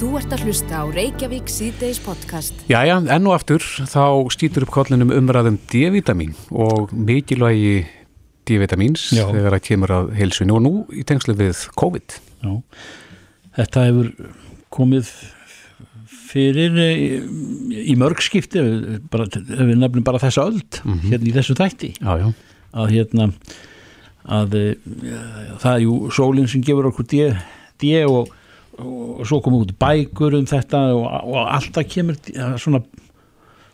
Þú ert að hlusta á Reykjavík síðdeis podcast. Jæja, enn og aftur þá stýtur upp kollinum umræðum D-vitamin og mikilvægi D-vitamins þegar það kemur að heilsunni og nú í tengslu við COVID. Já, þetta hefur komið fyrir í, í mörg skipti bara, ef við nefnum bara þessa öld hérna í þessu þætti Já, já. að hérna að e, það er jú sólinn sem gefur okkur D, D og, og svo komum út bækur um þetta og, og alltaf kemur ja, svona,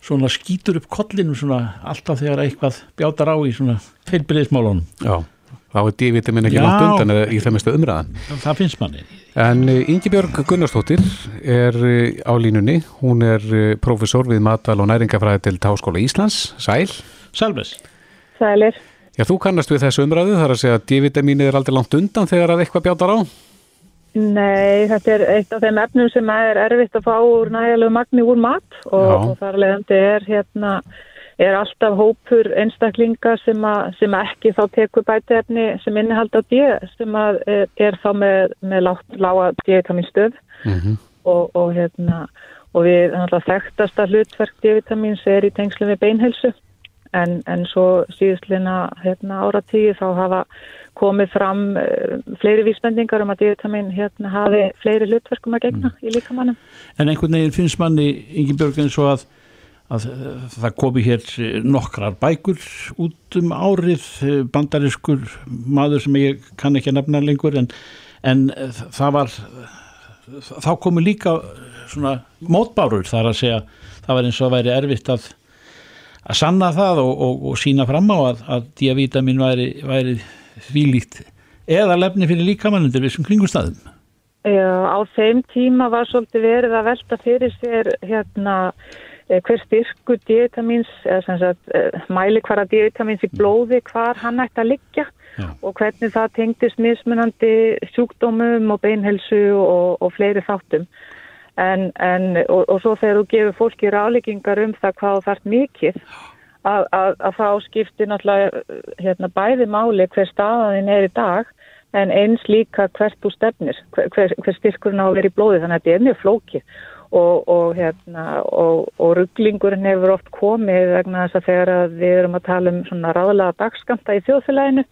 svona skýtur upp kollinu svona alltaf þegar eitthvað bjátar á í svona feilbyrðismálunum Já, þá er D-vitamin ekki langt undan eða í það mestu umræðan. það finnst manni En uh, Ingibjörg Gunnarsdóttir er uh, á línunni, hún er uh, professor við matal og næringafræði til Háskóla Íslands, Sæl. Salves Sælir. Já, þú kannast við þessu umræðu, þar að segja að D-vitaminið er aldrei langt undan þegar að eitthvað bjátar á. Nei, þetta er eitt af þeim efnum sem er erfitt að fá úr nægjalegu magni úr mat og, og þar leðandi er hérna er alltaf hópur einstaklinga sem, að, sem ekki þá tekur bætiefni sem innihalda D sem að er, þá með, með lágt, lága D-vitaminstöð Mm og, og hérna og við þekktasta hlutverk D-vitamins er í tengslu við beinhelsu en, en svo síðustlina hérna, áratíði þá hafa komið fram uh, fleiri vísbendingar um að D-vitamin hérna hafi fleiri hlutverkum að gegna í líkamannum. En einhvern veginn finnst manni Ingibjörg eins og að, að eh, það komi hér eh, nokkrar bækur út um árið eh, bandariskur maður sem ég kann ekki að nefna lengur en, en eh, það var þá komu líka svona mótbárur þar að segja það var eins og að væri erfitt að að sanna það og, og, og sína fram á að, að diavitamin væri, væri þvílíkt eða lefni fyrir líkamann undir vissum kringustæðum. Já, á þeim tíma var svolítið verið að velta fyrir sér hérna eh, hver styrku D-vitamins, eða sem sagt eh, mæli hvaða D-vitamins í blóði, hvar hann ætti að liggja Já. og hvernig það tengdist mismunandi sjúkdómum og beinhelsu og, og fleiri þáttum. En, en, og, og svo þegar þú gefur fólki ráleikingar um það hvað þú þarf mikið, að, að, að þá skiptir náttúrulega hérna, bæði máli hver staðaðin er í dag en eins líka hvert þú stefnir, hver, hver, hver styrkurinn á að vera í blóði, þannig að þetta er mjög flókið og, og, hérna, og, og rugglingurinn hefur oft komið vegna þess að þegar að við erum að tala um svona ráðlega dagskamta í þjóðfélaginu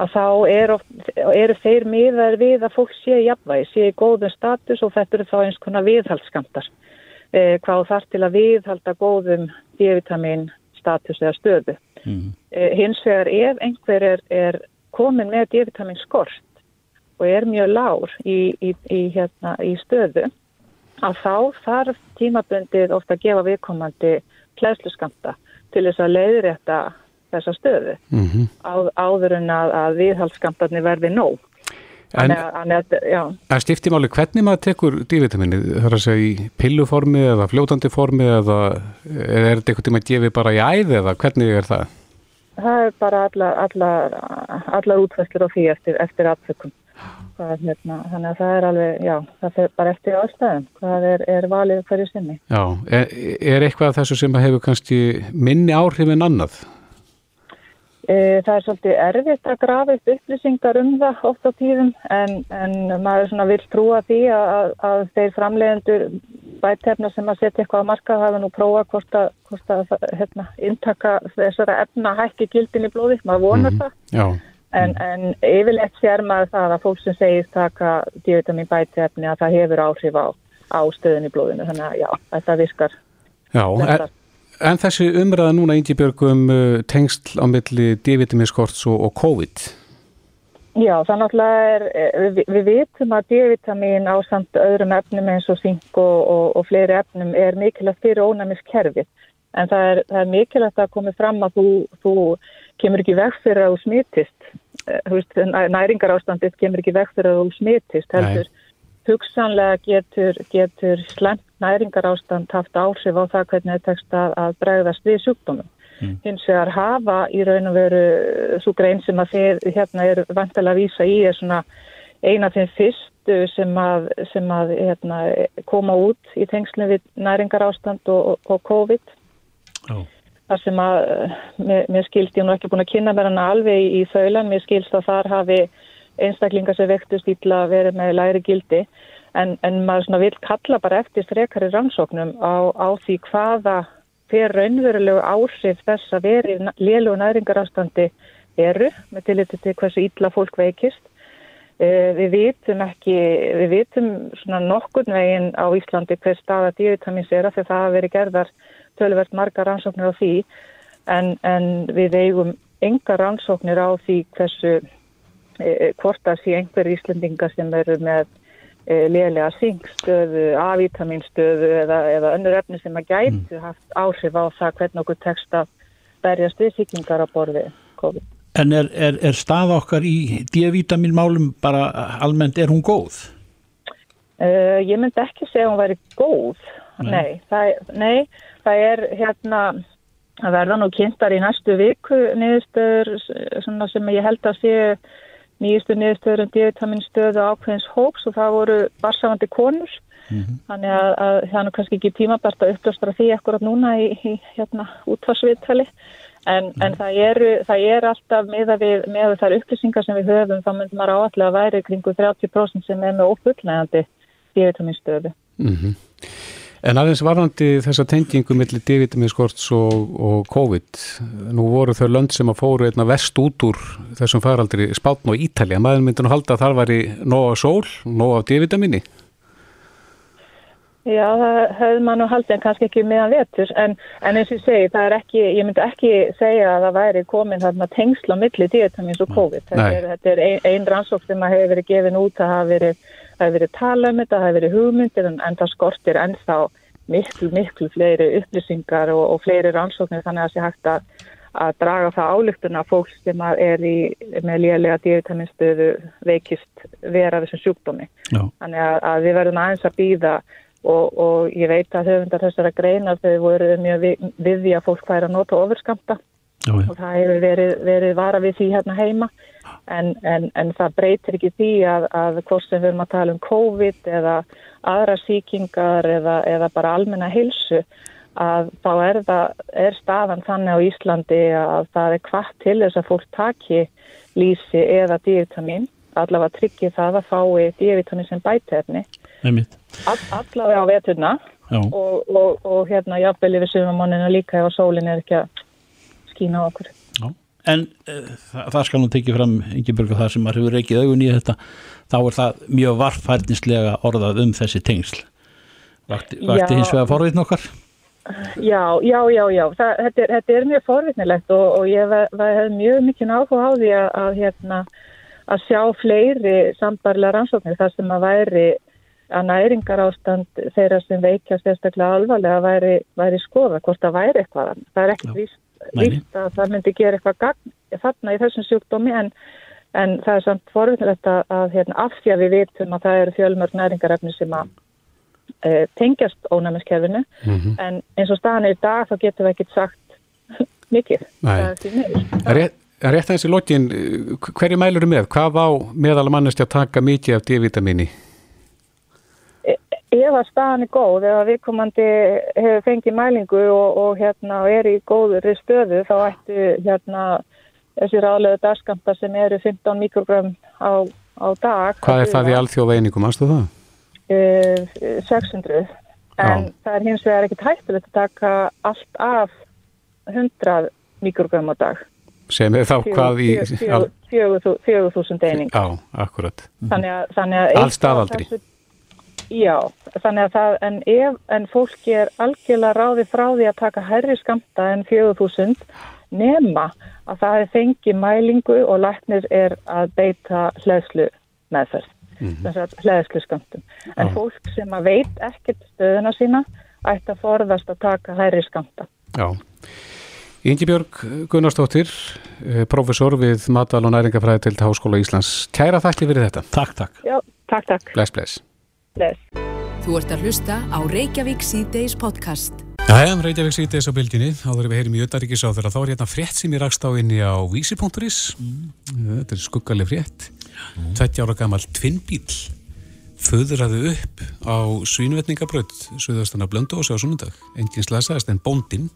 að þá er oft, eru þeir miðar við að fólk sé jafnvægi, sé í góðum status og þetta eru þá eins konar viðhaldskamtar. Eh, hvað þarf til að viðhalda góðum D-vitamin status eða stöðu. Mm. Eh, hins vegar ef einhver er, er komin með D-vitamin skort og er mjög lár í, í, í, hérna, í stöðu að þá þarf tímabundið ofta að gefa viðkomandi hlæðsluskamta til þess að leiðrétta þessa stöðu -hmm. á, áður en að, að viðhaldskamtarnir verði nóg. En Þannig að- þannig að, já, að stifti máli hvernig maður tekur D-vitaminið, þar að segja í pilluformi eða fljótandi formi eða er þetta einhvern tíma að gefi bara í æði eða hvernig er það? það er bara allar, allar, allar útfæstur á því eftir, eftir aðtökum. Það er, hérna, þannig að það er alveg, já, það fer bara eftir ástæðum. Hvað er, er valið hverju sinni? Já, er, er eitthvað af þessu sem hefur kannski minni áhrif en annað? E, það er svolítið erfitt að grafa upp upplýsingar um það oft á tíðum en, en maður svona vil trúa því að, að þeir framleiðendur bætefna sem að setja eitthvað á markað hafa nú prófa hvort að, hvort að hérna, intaka þessara efna hækki gildin í blóði, maður vonar það Já, en, en yfirleitt sér maður það að fólk sem segist taka D-vitamin bætefni að það hefur áhrif á, á stöðun í blóðinu þannig að já, þetta virkar já. En, flestar. En þessi umræða núna Ingibjörg um uh, tengsl á milli D-vitaminskorts og, og COVID? Já, það náttúrulega er, eh, við, við vitum að D-vitamin á samt öðrum efnum eins og zink og, og, og fleiri efnum er mikilvægt fyrir ónæmiskerfið. En það er, það er mikilvægt að komi fram að þú, þú kemur ekki veg fyrir að þú smitist. Eh, Næringar ástandið kemur ekki veg fyrir að þú smitist. Nei. Hugsanlega getur, getur slemt næringar ástand haft áhrif á það hvernig þetta tekst að, að bregðast við sjúkdómum. Hins vegar hafa í raun og veru svo grein sem að þeir hérna eru vantilega að vísa í er svona eina þeim fyrstu sem að, sem að hérna, koma út í tengslum við næringar ástand og, og, og COVID. Já. þar sem að eh, mér, mér skilst, ég er nú ekki búin að kynna mér hana alveg í þaulan, mér skilst að þar hafi einstaklingar sem vektust ítla verið með læri gildi en, en maður vil kalla bara eftir frekari rannsóknum á, á því hvaða fyrir raunverulegu áhrif þess að veri lélu og næringarafstandi eru með tilliti til hversu ítla fólk veikist. Uh, við vitum ekki, við vitum svona nokkurn veginn á Íslandi hver staða dívitamins er að því það hafa verið gerðar tölverst marga rannsóknir á því en, en við eigum enga rannsóknir á því hversu hvort að sé einhver íslendingar sem eru með e, lélega synkstöðu, A-vitaminstöðu eða, eða önnur efni sem að gætu mm. haft áhrif á það hvernig okkur tekst að berjast við síkingar á borði COVID. En er, er, er stað okkar í D-vitaminmálum bara almennt, er hún góð? Uh, ég myndi ekki segja að hún væri góð, nei, nei það, nei, það er hérna að verða nú kynntar í næstu viku niðurstöður sem ég held að sé nýjustu niðurstöður um D-vitaminstöðu ákveðins hóps og það voru barsafandi konur mm -hmm. þannig að, að það er kannski ekki tímabært að upplöstra því ekkur núna í, í hérna útvarsviðtali en, mm -hmm. en það, eru, það er alltaf með, við, með þær upplýsingar sem við höfum þá myndum að væri kringu 30% sem er með ófullnægandi D-vitaminstöðu mm -hmm. En aðeins varðandi þessa tengingu millir D-vitaminskorts og, og COVID, nú voru þau lönd sem að fóru einna vest út úr þessum faraldri Spátn og Ítalja. Maður myndi nú halda að það var í nóg af sól, nóg af D-vitamini. Já, það höfðu maður nú haldið en kannski ekki meðan vetur. En, en eins og ég segi, það er ekki, ég myndi ekki segja að það væri komin þarna tengsla millir D-vitamins og COVID. Þetta er, þetta er ein, ein rannsók sem að hefur verið gefin út að það hefur verið tala um þetta, það hefur verið hugmyndir en, en það skortir ennþá miklu, miklu fleiri upplýsingar og, og fleiri rannsóknir þannig að það sé hægt að, að draga það álugtuna fólk sem er í, með lélega dívitaminstöðu veikist vera þessum sjúkdómi. Já. Þannig að, að við verðum aðeins að býða og, og ég veit að höfundar þessara greinar þau voru mjög við, því að fólk færa að nota ofurskampta Já, og það hefur verið, verið vara við því hérna heima. En, en, en það breytir ekki því að, að hvort sem við erum að tala um COVID eða aðra síkingar eða, eða bara almenna hilsu að þá er, það, er staðan þannig á Íslandi að það er hvart til þess að fólk taki lísi eða dívitamin allavega tryggja það að fái dívitamin sem bætefni allavega á veturna og, og, og hérna jafnvel yfir sumamannina líka ef að sólinn er ekki að skína á okkur. Já. En uh, það, það skal nú tekið fram og það sem maður hefur reykið augun í þetta þá er það mjög varfærdinslega orðað um þessi tengsl Vakti, vakti hins vegar forvitn okkar? Já, já, já, já það, þetta, er, þetta er mjög forvitnilegt og, og ég hef mjög mikið áhuga á því að, að, hérna, að sjá fleiri sambarlega rannsóknir þar sem að væri að næringar ástand þeirra sem veikjast eftirklega alvarlega væri, væri skoða hvort það væri eitthvað það er ekkert víst að það myndi gera eitthvað gagn þarna í þessum sjúkdómi en, en það er samt forvinnilegt að, að hérna, af því að við vitum að það eru fjölmörg næringarefni sem að e, tengjast ónæmiskerfinu mm -hmm. en eins og staðan er í dag þá getum við ekkert sagt mikið. Það er rétt aðeins í lótin, hverju mælur er með? Hvað á meðal mannesti að taka mikið af D-vitamini? Ef að staðan er góð, ef að viðkomandi hefur fengið mælingu og, og hérna er í góður stöðu þá ættu hérna þessi ráðlega dagskamta sem eru 15 mikrogram á, á dag. Hvað er það í alþjóða einingum, aðstu það? Uh, 600 en Já. það er hins vegar ekkit hættilegt að taka allt af 100 mikrogram á dag. Sem er þá hvað í... 4000 eining. Já, akkurat. Þannig að... að Allstafaldri. Já, þannig að það, en, ef, en fólki er algjörlega ráði frá því að taka herri skamta en 4000 nema að það er fengi mælingu og læknir er að beita hlæðslu meðferð, mm -hmm. þess að hlæðslu skamtum. En Já. fólk sem að veit ekkert stöðuna sína ætti að forðast að taka herri skamta. Já. Ingi Björg Gunnarsdóttir, eh, professor við Matal og næringafræði til Háskóla Íslands. Kæra þakki fyrir þetta. Takk, takk. Já, takk, takk. Bless, bless. Bless. Þú ert að hlusta á Reykjavík C-Days podcast. Jæja, um Reykjavík C-Days á bylginni, áður við heyrim í Öttaríkis á þeirra, þá er hérna frétt sem ég rakst á inni á vísi.is, mm. þetta er skuggaleg frétt, mm. 20 ára gammal tvinnbíl, föðraði upp á Svínvetningabröð, Suðastana Blöndós á sunnundag, enginn slasaðist en bóndinn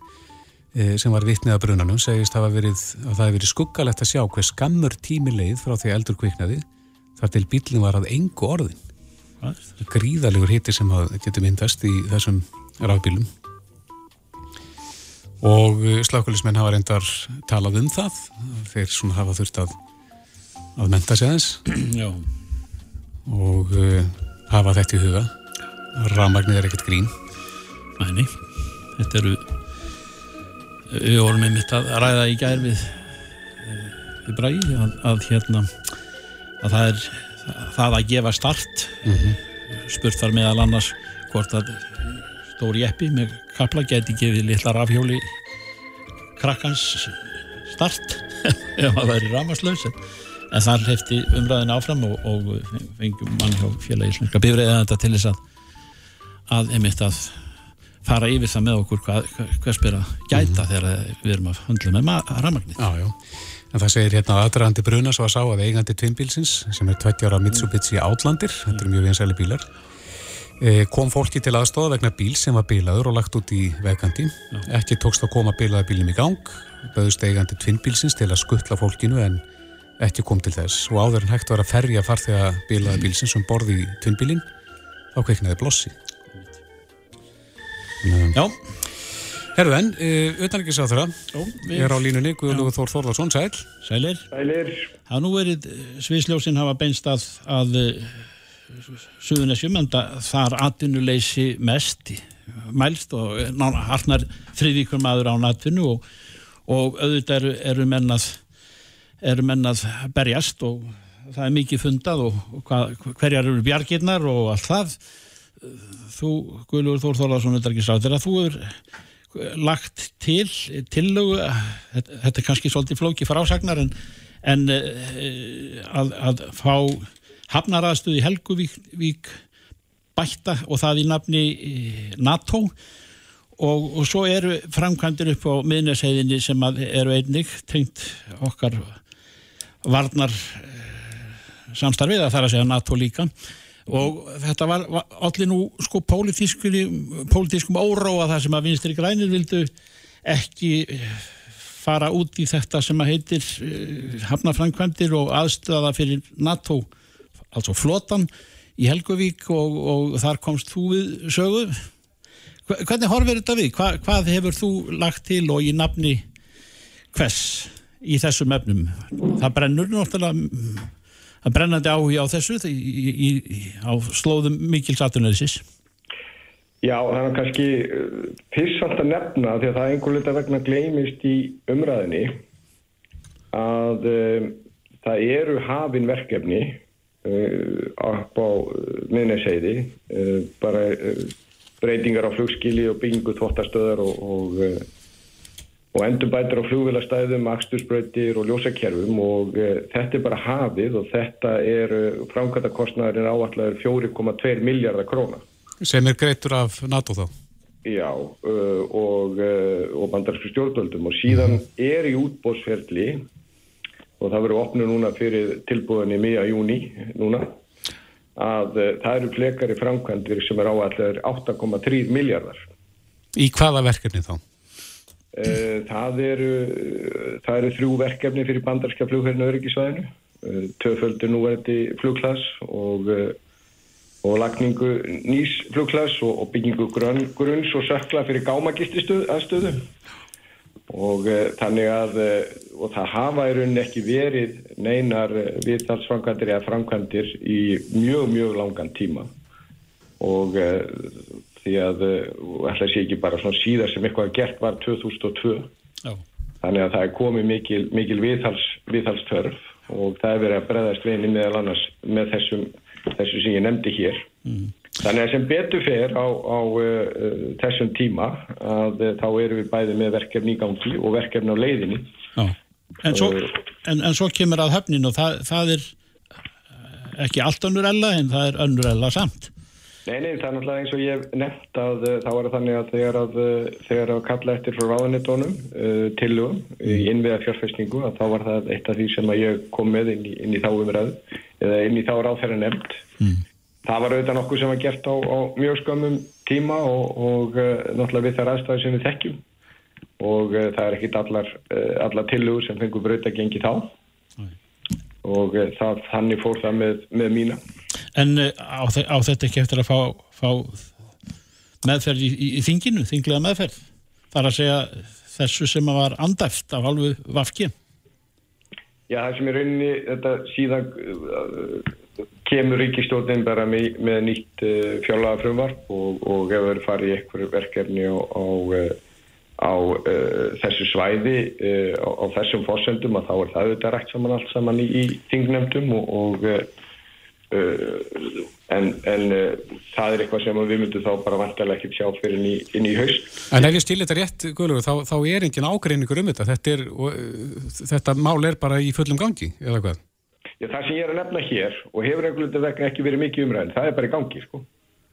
eh, sem var vittnið að brunanum segist að það hefði verið skuggalegt að sjá hver skammur tími leið frá því eldur kviknaði þar til bílinn var að engu orðin gríðalegur hiti sem getur myndast í þessum rafbílum. Og slökulismenn hafa reyndar talað um það. Þeir svona hafa þurft að að menta sig aðeins. Já, og uh, hafa þetta í huga. Rafmagnið er ekkert grín. Mæni Þetta eru við vorum einmitt að ræða í gær við við Bragi að, að hérna að það er það að gefa start spurt þar meðal annars hvort að stóri eppi með kapla geti gefið litla rafhjóli krakkans start ef það væri rafmaslaus en, það hleyfti umræðin áfram og, og fengjum mann hjá félagi íslenska bifræðið þetta til þess að að einmitt að fara yfir það með okkur hvað, hvað spyr að gæta þegar við erum að handla með rafmagnið Já, já. En það segir hérna aðdraðandi bruna svo að sá að eigandi tvinnbílsins sem er 20 ára Mitsubishi Outlander, þetta eru mjög vinsæli bílar, e, kom fólki til aðstofa vegna bíl sem var bílaður og lagt út í vegandi. Ekki tókst að koma bílaða bílum í gang, bauðust eigandi tvinnbílsins til að skuttla fólkinu en ekki kom til þess. Og áður en hægt var að ferja farþega bílaða bílsins um borði í tvinnbílin, þá kveiknaði blossi. Já, En, uh, utanrikiðsáþura, við er á línunni Guðlugur Þór Þórðarsson, sæl. sælir. Sælir, Það nú verið sviðsljósin hafa beinst að, að Suðunesjum en það- þar atvinnuleysi mest. Mælst og harnar þriðvíkur maður á natvinnu og, og auðvitað eru, eru menn að eru menn að berjast og það er mikið fundað og, og hvað, hverjar eru bjargirnar og allt það. Þú, Guðlugur Þór Þórðarsson utanrikiðsáþura, þú er lagt til tillögu, þetta, er kannski svolítið flóki frásagnar en, en uh, að, að fá hafnaraðstöð í Helguvík vík, bætta og það í nafni eh, NATO. Og, og svo eru framkvæmdir upp á miðnesheiðinni sem eru einnig tengt okkar varnar eh, samstarfið að það er að segja NATO líka og þetta var, var allir nú sko pólitískum óróa það sem að vinstri grænir vildu ekki eh, fara út í þetta sem að heitir uh, hafnafrankvæmdir og aðstöða fyrir NATO altså flotan í Helguvík og, og þar komst þú við sögu hvernig horfir þetta við? Hva, hvað hefur þú lagt til og í nafni hvers í þessum efnum? Það brennur náttúrulega er brennandi áhuga á þessu í, í, í, á slóðum mikil satunæðisis já það er kannski pissalt að nefna því að það einhver lita vegna gleymist í umræðinni að um, það eru hafin verkefni uh, upp á miðneseiði uh, bara uh, breytingar á flugskili og byggingu þvottastöðar og, og, og endurbætur á flugvélastæðum, akstursbreytir og ljósakerfum og uh, þetta er bara hafið og þetta er uh, framkvæmtakostnaðurinn áallar 4,2 miljardar króna. Sem er greitur af NATO þá? Já, uh, og, og bandarsku stjórnvöldum og síðan er í útbóðsferli og það verður opnu núna fyrir tilbúðinni miða júni núna að það eru flekari framkvæmdir sem er áallar 8,3 miljardar. Í hvaða verkefni þá? Uh, það, eru, uh, það eru þrjú verkefni fyrir bandarska flugherrinu öryggisvæðinu, uh, töföldu núverði flugklass og, og lagningu nýs flugklass og, og byggingu grunn, grunns og sökla fyrir gámagististöðu og uh, þannig að og það hafa í rauninni ekki verið neinar viðtalsframkvæmdir eða framkvæmdir í mjög mjög langan tíma. Og því að uh, ætla að sé ekki bara svona síðar sem eitthvað gert var 2002 Já. þannig að það er komið mikil, mikil viðhals, viðhalstörf og það er verið að breðast veginn meðal annars með þessum, þessu sem ég nefndi hér. Þannig að sem betur fer á, á uh, þessum tíma að uh, þá erum við bæði með verkefni í gangi og verkefni á leiðinni. Já. En, svo, en, en svo kemur að höfnin og það, það er eh, ekki allt önnur ella en það er önnur ella samt Nei, nei, það er náttúrulega eins og ég nefnt að uh, þá er það þannig að þegar að, uh, þegar að kalla eftir frá ráðanetónum uh, tillögum í innviða fjárfæstingu að þá var það eitt af því sem að ég kom með inn í, inn í þá umræðu eða inn í þá ráðferða nefnd. Mm. Það var auðvitað nokkuð sem var gert á, á mjög skömmum tíma og, og uh, náttúrulega við þær aðstæði sem við þekkjum og uh, það er ekkit allar, allar tillögur sem fengur braut að gengi þá og uh, það, þannig fór það með, með mína. En uh, á, á þetta ekki eftir að fá, fá meðferð í, í, í þinginu, þinglega meðferð? Það er að segja þessu sem var andæft af alveg vafki? Já, það sem er rauninni, þetta síðan uh, kemur ríkistjóðin bara með, með nýtt uh, fjárlaga frumvarp og, og ef það farið í eitthvað verkefni á, á, á uh, þessu svæði á, á þessum fórsendum að þá er það auðvitað rætt saman allt saman í, í þingnefndum og, og en, en það er eitthvað sem við myndum þá bara vantarlega ekki sjá fyrir inn í, inn í haust. En ef ég stil þetta rétt, Guðlugur, þá, þá er engin ágreiningur um þetta. Þetta, er, og, þetta mál er bara í fullum gangi, eða hvað? Já, það sem ég er að nefna hér og hefur einhvern veginn ekki verið mikið umræðin, það er bara í gangi, sko.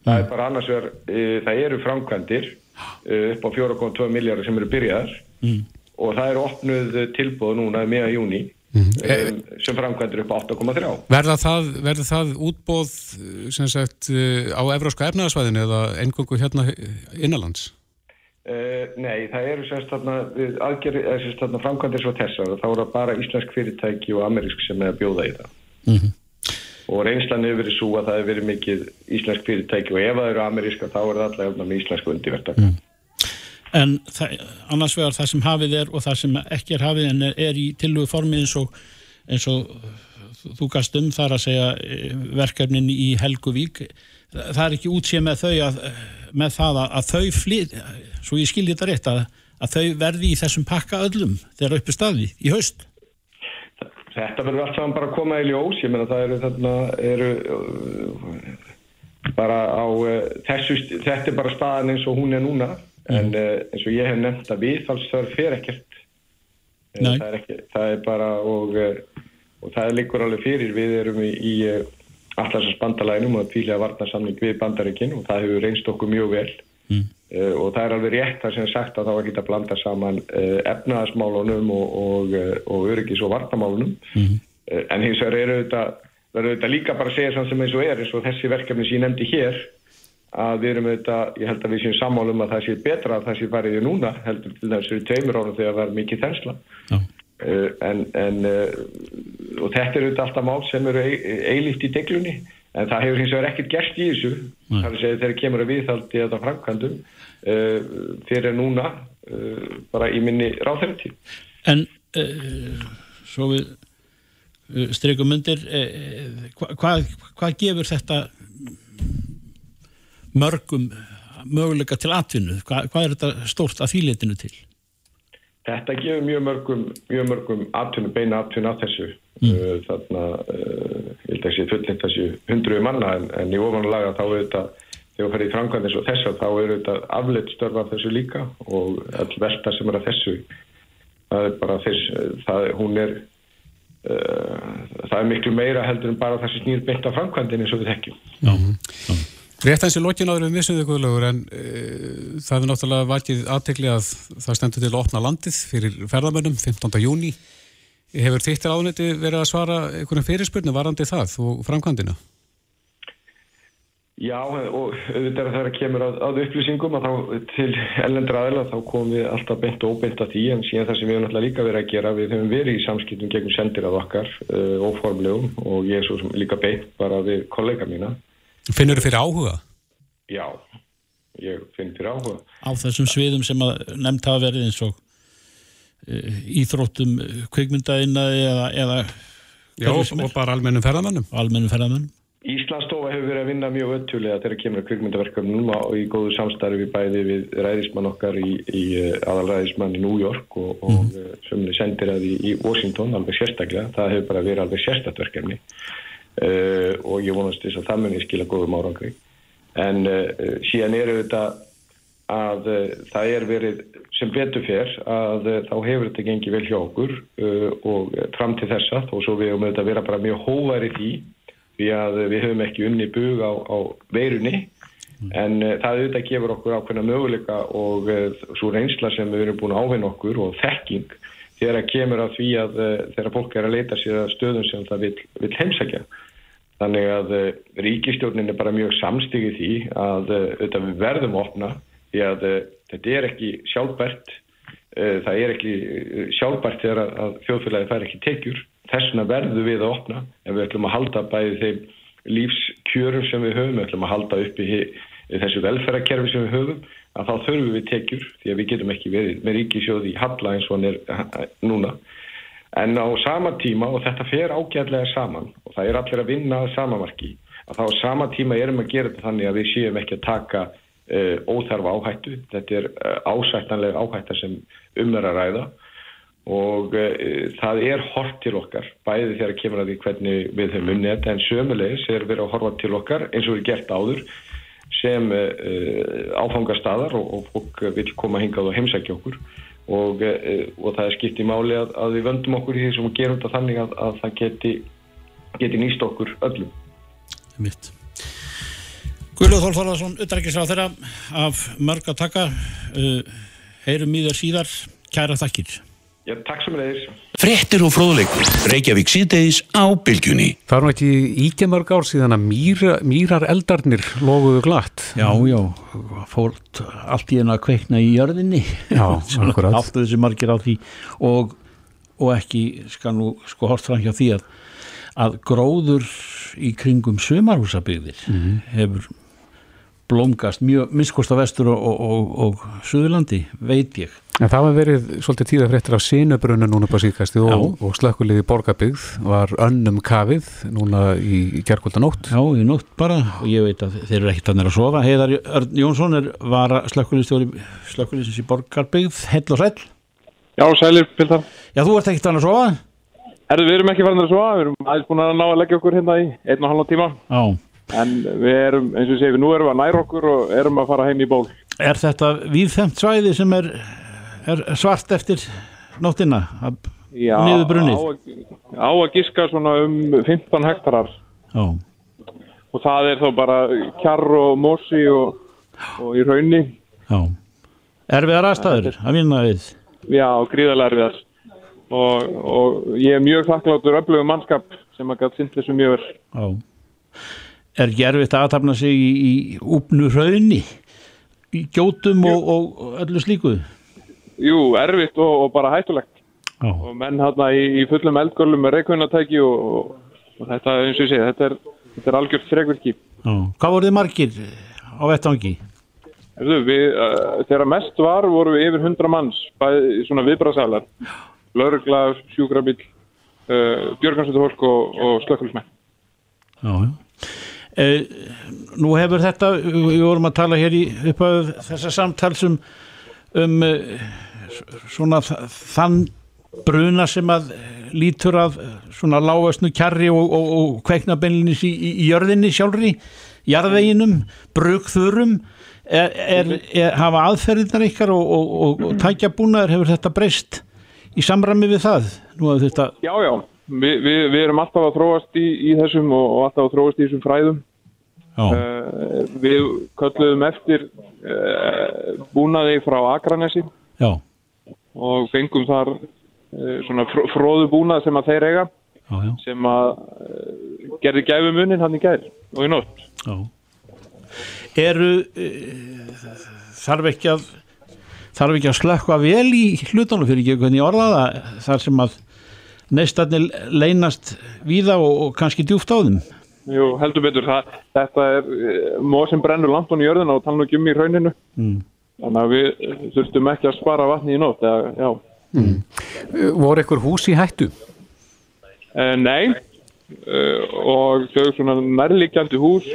Það mm. er bara annars vegar, e, það eru framkvæmdir e, upp á 4,2 miljardar sem eru byrjaðar mm. og það eru opnuð tilbúð núna meðan júni mm. um, sem framkvæmdir upp á 8,3. Verða það, það útbóð sagt, á evróska efnaðarsvæðinu eða engungu hérna innanlands? Uh, nei, það eru þarna framkvæmdir svo þessar þá er það bara íslensk fyrirtæki og amerísk sem er að bjóða í það mm -hmm. og reynslan hefur verið svo að það hefur verið mikið íslensk fyrirtæki og ef það eru ameríska þá er það alltaf með íslensku undirvertak mm. En það, annars vegar það sem hafið er og það sem ekki er hafið en er, í tillugu formi eins og, eins og þú gast um þar að segja eh, verkefnin í Helguvík. Það er ekki útsið með þau að með það að, að þau flyt, svo ég skilji þetta rétt að, að þau verði í þessum pakka öllum þegar uppi staði í haust. Þetta verður allt saman bara að koma í ljós, ég menna það eru þarna eru bara á uh, þessu, þetta er bara staðan eins og hún er núna. En uh, eins og ég hef nefnt að viðfallsþörf fer ekkert. Það er, ekki, það er bara og, uh, og það er líkur alveg fyrir. Við erum í, í uh, allarsans bandalæginum og tvílega varnarsamning við bandaríkinn og það hefur reynst okkur mjög vel. Mm. uh, og það er alveg rétt það sem er sagt að þá að geta blanda saman uh, efnaðasmálunum og, og, uh, og öryggis og varnamálunum mm. en hins vegar eru þetta, þetta líka bara að segja sann sem eins og er eins og þessi verkefni sem ég nefndi hér að við erum auðvitað, ég held að við séum sammálum að það sé betra að það sé fariði núna heldur til þessu tveimur ára þegar það er mikið þensla. Uh, en, en uh, og þetta eru alltaf mál sem eru eilíft í deglunni en það hefur hins vegar ekkert gerst í þessu. Þar að segja þegar kemur að viðhaldi þetta framkvæmdum uh, fyrir núna bara í minni ráþærti En svo við strykum undir hvað hva, hva gefur þetta mörgum möguleika til atvinnu, hvað hva er þetta stórt að þýletinu til? Þetta gefur mjög mörgum, mjög mörgum atvinnu, beina atvinnu að þessu. Mm. Uh, þarna, uh, ég held að sé fullint þessu hundruði manna en, en í ofanlaga þá er þetta, þegar það fer í framkvæmdins og þess að þá er þetta afleitt störfa af þessu líka og all velta sem er að þessu, það er bara þess, það, hún er, uh, það er miklu meira heldur en bara þessi snýr beint af framkvæmdinn eins og við þekkjum. Já, já. Rétt eins og lokin áður við missuðu guðlögur en e, það er náttúrulega vakið aðtegli að það stendur til að opna landið fyrir ferðamönnum 15. júni. Hefur þittir ánætti verið að svara einhvern fyrirspurnu varandi það og framkvæmdina? Já og auðvitað er það að kemur að, að upplýsingum að þá til ellendra aðila þá komum við alltaf beint og óbeint að því en síðan það sem við hefum náttúrulega líka verið að gera við hefum verið í samskiptum gegn sendir af okkar uh, óformlegum og ég er svo líka beint bara við kollega mína Finnur þú fyrir áhuga? Já, ég finn fyrir áhuga. Á þessum sviðum sem að nefnt hafa verið eins og uh, íþróttum kveikmyndaðina eða, eða Já, og bara almennum ferðamannum. Almennum ferðamannum. Íslandsstofa hefur verið að vinna mjög öttulega þegar kemur að kveikmyndaverkefnum og í góðu samstarfi við bæði við ræðismann okkar í, í uh, aðalræðismann í New York og, mm. og uh, sem sendir að í, í Washington alveg sérstaklega. Það hefur bara verið alveg sérstatverkefni uh, og ég vonast þess að það muni skila góðum árangri. En uh, síðan eru þetta að uh, það er verið sem betur fer að þá hefur þetta gengið vel hjá okkur og fram til þessa þó svo við höfum auðvitað vera bara mjög hóvar í því því að við höfum ekki unni bug á, á veirunni. En það auðvitað gefur okkur ákveðna möguleika og svo reynsla sem við erum búin að ávinna okkur og þekking þegar kemur að því að þegar fólk er að leita sér að stöðum sem það vil, vil heimsækja Þannig að uh, ríkistjórnin er bara mjög samstigið því að uh, við verðum að opna því að þetta er ekki sjálfbært, það er ekki sjálfbært þegar að, þjóðfélagi fær ekki tekjur. Þessuna verðum við að opna en við ætlum að halda bæði þeim kjörum sem við höfum, við ætlum að halda upp í þessu velferðarkerfi sem við höfum, að þá þurfum við tekjur því að við getum ekki verið með ríkisjóði í halla eins og hann er núna. En á sama tíma, og þetta fer ágæðlega saman, og það er allir að vinna að samamarki, að þá á sama tíma erum að gera þetta þannig að við séum ekki að taka uh, óþarfa áhættu. Þetta er uh, ásættanlega áhætta sem um er að ræða og uh, það er hort til okkar, bæði þegar kemur að því hvernig við höfum unnið þetta, en sömulegis er verið að horfa til okkar eins og við gert áður sem áfangastadar og, og fólk vil koma hingað og heimsækja okkur og, og það er skipt í máli að, að við vöndum okkur í því sem við gerum þetta þannig að, að það geti, geti nýst okkur öllum. Mitt. Guðlúð Þólfólaðsson, utdrakkisráð þeirra af mörg að taka. Heyrum í þér síðar. Kæra þakkir. Já, takk sem leiðis. Frettir og fróðleikur. Reykjavík síðdeis á bylgjunni. Það er nú ekki íkjamörg ár síðan að mýra, mýrar eldarnir loguðu glatt. Já, já, fór allt í hennu að kveikna í jörðinni. Já, akkurat. Aftur þessi margir á því og, og ekki skal nú sko hort fram hjá því að, að gróður í kringum sömarhúsabygðir Mhm. hefur blómgast mjög minnskost á vestur og, og, og, og Suðurlandi, veit ég. En það var verið svolítið tíða fréttir af sinubrunna núna upp á síðkasti og, og slökkuliði borgarbyggð var önnum kafið núna í, gerkvöldanótt. Já, í nótt bara og ég veit að þeir eru ekkert að nýra að sofa. Heiðar Örn Jónsson er slökkulistjóri slökkulistjóri í borgarbyggð, hell og sæll. Já, sælir, Piltar. Já, þú ert ekkert að nýra að sofa? Herðu, við erum ekki farin að sofa, við erum aðeins búin að ná að leggja okkur hérna í einn og halva tíma. Já. En við erum, eins og séum við, nú erum við að næra okkur og erum að fara heim í ból. Er þetta víðfemt svæði sem er, er svart eftir nóttina? Já? Á, á að giska svona um 15 hektarar Já. og það er þá bara kjarr og mosi og, og í raunni. Já. Erfiðar aðstæður að vinna við? Já, gríðarlega erfiðar. Og, og ég er mjög þakkláttur öflugum mannskap sem að sint þessu mjög vel. Já. Er að aðtapna sig í, í úpnu hraunni? Í gjótum og, og öllu slíku? Jú, erfitt og, og bara hættulegt. Já. og menn hérna í, í fullum eldgörlum með reikvunatæki og, og, og þetta eins og ég segi, þetta er, þetta er algjört frekvirki. Já. Hvað voruð þið margir á vettvangi? Erðu, við, uh, þegar mest var voru við yfir 100 manns, bæði svona viðbrasalar, laurugla, sjúkrabíl, uh, björgansveitur og, og. Já, já. Eh, nú hefur þetta, við vorum að tala hér í upphafðu þessa samtals um, um eh, svona þann bruna sem að eh, lítur af eh, svona lágastnu kjarri og, og, og kveiknabeinlinis í, í, jörðinni sjálfri, jarðveginum, brugþurum, er, er, er, hafa aðferðirnar ykkar og, og, tækja búnaður, hefur þetta breyst í samræmi við það? Nú að þetta, Já, já, Vi, við, við erum alltaf að þróast í, í þessum og, alltaf að þróast í þessum fræðum. já, Uh, við kölluðum eftir uh, búnaði frá Akranesi já, og fengum þar uh, svona fr fróðu búnað sem að þeir eiga. já, já, sem að uh, gerði gæfumunin hann í gær og í nótt. já. Eru, e, þarf ekki að, þarf ekki að slökka vel í hlutunum fyrir ekki hvernig ég orða það, þar sem að neistarnir leynast víða og, og kannski djúft á þeim. Jú, heldur betur, það, þetta er mór sem brennur langt hún í jörðina og tala nú ekki um í rauninu. Mm. Þannig að við þurftum ekki að spara vatni í nótt. Eða. Eh, Voru ykkur hús í hættu? Uh, nei, uh, og þau svona nærlíkjandi hús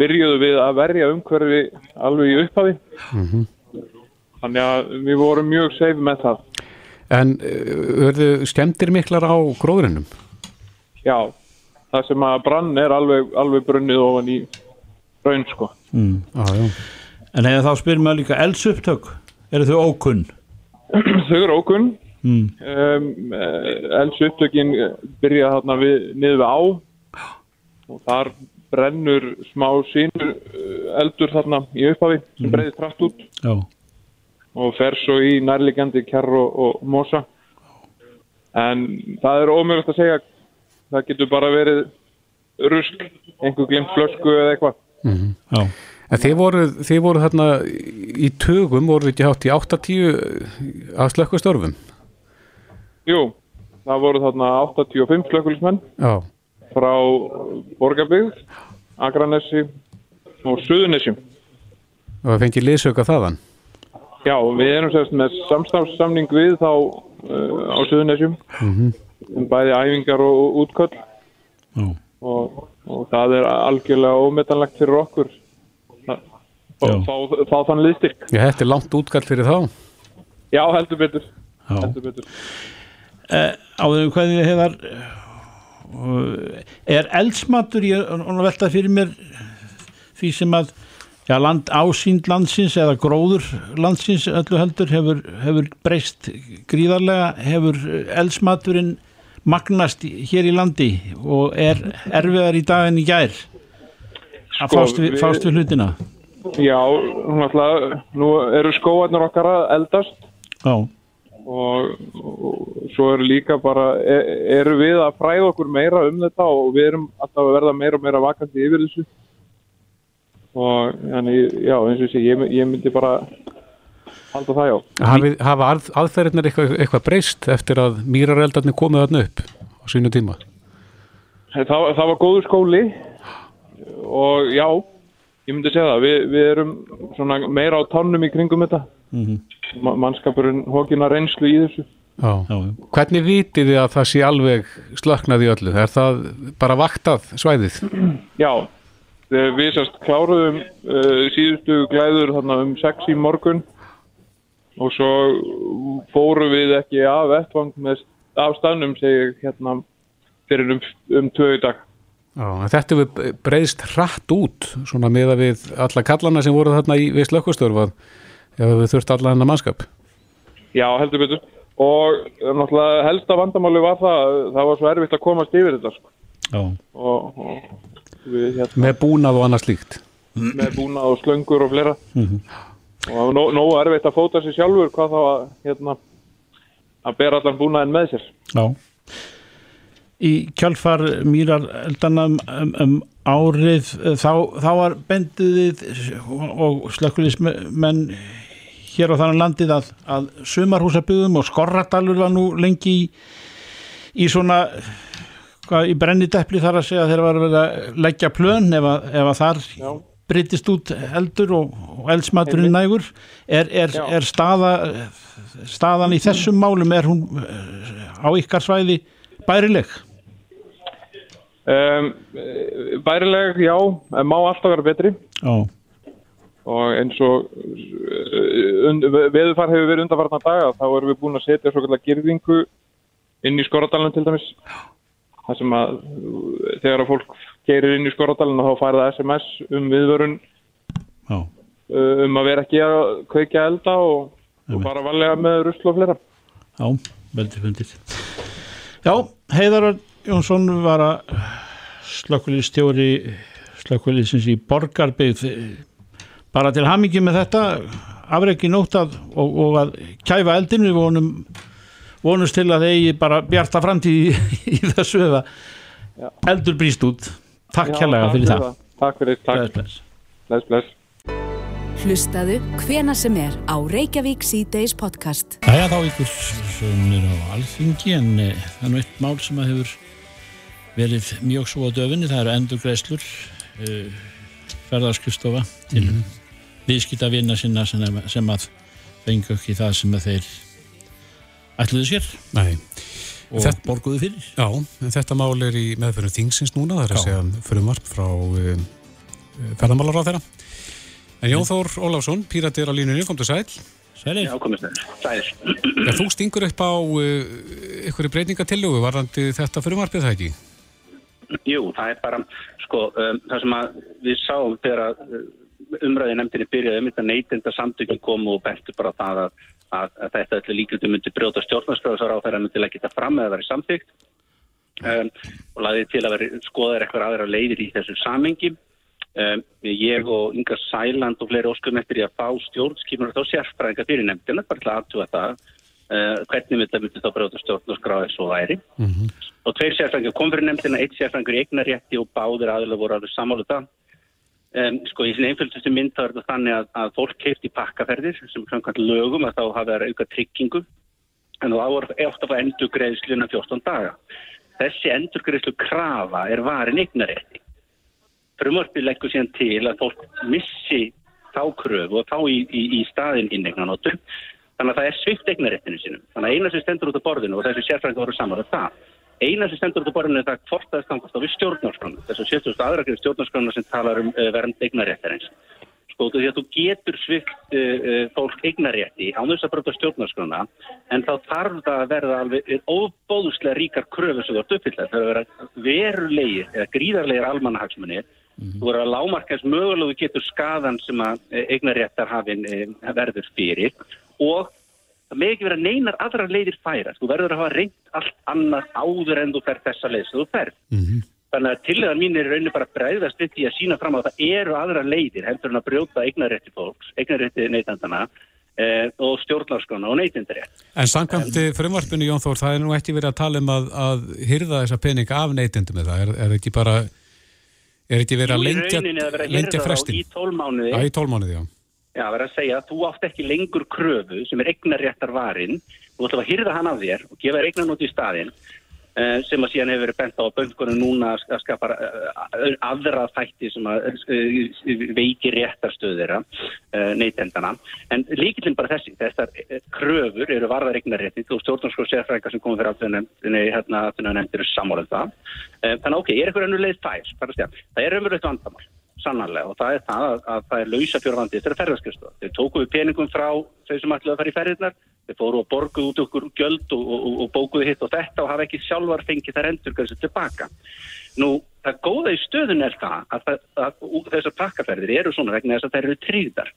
byrjuðu við að verja umhverfi alveg í upphafi. Þannig að við vorum mjög seif með það. En verðu skemmtir miklar á gróðurinnum? Já, það sem að brann er alveg, alveg brunnið ofan í raun, sko. Mm. Já, já. En eða þá spyrir maður líka eldsupptök, eru þau ókunn? Þau eru ókunn. Mm. Um, elsu upptökin byrja þarna við, niður við á og þar brennur smá sínur eldur þarna í upphafi sem Mhm. breyðist rætt út Já, og fer svo í nærliggjandi kjarr og, og mosa en það er ómögulegt að segja það getur bara verið rusk, einhver glimt flösku eða eitthvað já, En þið voru, þið voru þarna í tögum, voru þið ekki hátt í 80 að slökku störfum? Jú, það voru þarna 85 slökulismenn Já, frá borgarbyggð Akranesi og Suðunesjum. Og það fengið liðsauka þaðan. Já, við erum sérst með samstafssamning við þá uh, á Suðunesjum Mhm. um bæði æfingar og útköll Já. og, og það er algjörlega ómetanlegt fyrir okkur fá, Já. fá, fá þann liðstyrk. Já, þetta er langt útkall fyrir þá. Já, heldur betur. Já. Heldur betur. Eh, áður hvað þið hefðar er eldsmatur ég er að velta fyrir mér því sem að já, land, ásýnd landsins eða gróður landsins öllu heldur hefur, hefur breyst gríðarlega hefur eldsmaturinn magnast hér í landi og er erfiðar í dag en í gær að Sko, fást, við, við- fást við hlutina Já, náttúrulega, nú eru skóarnir okkar að eldast já, og, og svo eru líka bara, er, eru við að fræða okkur meira um þetta og við erum alltaf að verða meira og meira vakandi yfir þessu og þannig, já, eins og sé, ég, ég myndi bara halda það já. Hafi, hafa að, aðferðirnar eitthvað, eitthvað breyst eftir að mýrareldarnir komið þarna upp á sínu tíma? Það, það var góður skóli og já, ég myndi segja það, við, við erum svona meira á tannum í kringum þetta, mm Ma, mannskapurinn hókina reynslu í þessu. Já. já. Hvernig vitið þið að það sé alveg slöknað í öllu? Er það bara vaktað svæðið? Já, við sérst kláruðum uh, síðustu glæður þarna um sex í morgun og svo fórum við ekki af vettvang með af staðnum segir hérna fyrir um, um tvö í dag. Já, þetta hefur breyðst hratt út svona meða við alla kallana sem voru þarna í við slökkustörf að við þurft alla hennar mannskap. Já, heldur betur. Og uh, náttúrulega helsta vandamáli var það, það var svo erfitt að komast yfir þetta sko. já. og, og við hérna Með búnað og annað slíkt. með búnað og slöngur og fleira Mhm. og það var nó- nógu erfitt að fóta sér sjálfur hvað þá að hérna að bera allan búnaðin með sér. Já. Í kjálfar mýrar eldana um, um, um árið eh, þá, þá var bendiðið og, slökkulismenn hér á þannig landið að, að sumarhúsabygðum og skorradalur var nú lengi í, í svona hvað, í brennidepli þar að segja þegar var verið að leggja plön ef að, ef að þar Já. breytist út eldur og, og eldsmaturinn nægur. Er, er, er staða staðan í þessum málum er hún eh, á ykkar svæði bærileg Um, bærileg, já, má alltaf vera betri. Já, og eins og und- veðurfar hefur verið undanfarnar daga þá erum við búin að setja svo kallar girðingu inn í Skoradalinn til dæmis. Það sem að þegar að fólk geirir inn í Skoradalinn þá fær það SMS um viðvörun já, uh, um að vera ekki að kveikja elda og, og fara varlega með rusl og fleira. Já, veldig fundir. Já, Heiðar Jónsson var að slökkulistjóri slökkulisins í Borgarbyggð. Bara til hamingi með þetta afreiki nótt að og, og að kæfa eldin við vonum vonumst til að eigi bara bjarta framtíð í, í þessu eða eldur brýst út. Takk takk fyrir það. Takk fyrir, takk, Bless, bless. bless, bless. Hlustaðu hvena sem er á Reykjavík C-Days podcast. Jæja, þá ykkur sögnir á alþingi en e, það er nú eitt mál sem að hefur verið mjög svo á döfinni, það eru endurgreislur e, ferðarskristofa til mm viðskipta vinna sinna sem, sem að fengu ekki það sem að þeir ætluðu sér Nei. og Þetta- borguðu fyrir. Já, en þetta mál er í meðfyrir þingsins núna, það er að segja frumvarp frá uh, ferðamálar á þeirra. En Jón Þór Ólafsson, píratir á línunni, kom til sæl. Sælir? Já, komist þér. Sæðir. Já, þú stingur upp á uh, ykkur breytingatillögu, varðandi þetta frumvarpið það ekki? Jú, það er bara, sko, um, það sem við sáum þegar uh, umræði nefndinni byrjaði um þetta neytinda samtökin komu og bentu bara það að, að, að þetta öllu líkjöldu myndi brjóta stjórnarskráðsar á þeirra myndi leggja þetta fram eða verið samþygt um, og laðið til að veri skoðar eitthvað aðra leiðir í þessu samengi. Um, ég og Inga Sæland og fleiri óskum eftir í að fá stjórnskipnur þá sérfræðinga fyrir nefndina, bara til að aðtúa það hvernig þetta myndi þá brjóta stjórnarskráði svo væri. og tveir sérfræðingur kom fyrir nefndina, eitt sérfræðingur í eignarétti og báðir aðlega voru alveg sammálu það. Um, sko í sinni einföldustu mynd þá er þetta þannig að, að fólk keift í pakkaferðir sem samkvæmt lögum að þá hafa það auka tryggingu en þá voru eftir að fá endurgreðsluna 14 daga. Þessi endurgreðslu krafa er varin eignarétti. frumvarpið leggur síðan til að fólk missi þá kröfu og þá í, í, í staðin þannig að það er svift eignaréttinu sínum. Þannig að eina sem stendur út á borðinu og þessi sérfræðingar voru saman að það eina sem stendur út á borðinu er það hvort það stangast á við stjórnarskránu þess að 70. aðrakið stjórnarskránu sem talar um uh, vernd eignaréttarins sko því að þú getur svift uh, uh, fólk eignarétti á þess að brota stjórnarskrána en þá þarf það að verða alveg óbóðuslega ríkar kröfu sem þú ert uppfyllt það þarf að vera verulegir eða og það með ekki vera neinar aðra leiðir færa. Þú verður að hafa reynt allt annað áður en þú fer þessa leið sem þú fer. Mm -hmm. Þannig að tilhæðan mín er raunin bara bregðast við því að sína fram að það eru aðra leiðir heldur en að brjóta eignarétti fólks, eignarétti neytandana eh, og stjórnlarskona og neytindarétt. En samkvæmt frumvarpinu Jón Þór, það er nú ekki verið að tala um að, að hyrða þessa peninga af neytindum er, er ekki bara Er þetta verið að lengja, lengja frestin? Í tólmánuði. Já, verið að segja að þú átt ekki lengur kröfu sem er eignarréttar varin. Þú ætla að hýrða hann af þér og gefa þér eignarnóti í staðin sem að síðan hefur verið bent á böngunum núna að skapa aðra þætti sem að veiki réttarstöðira neytendana. En líkillin bara þessi, þessar kröfur eru varðar eignarrétti og stjórnarskóð sérfrækka sem komið fyrir aftunni hérna nefndir samálað það. Þannig ok, er eitthvað ennur leið fæs, það er umverðið vandamál sannanlega og það er það að, að það er lausa fjórvandi þetta er ferðarskristofa. Þeir tóku við peningum frá þau sem ætlaði að fara í ferðirnar þeir fóru og borguðu út okkur gjöld og, og, og bókuðu hitt og þetta og hafa ekki sjálfar fengið þær endur þessu tilbaka. Nú, það góða í stöðun er það að, að, að þessar pakkaferðir eru svona vegna þess að þær eru tríðar.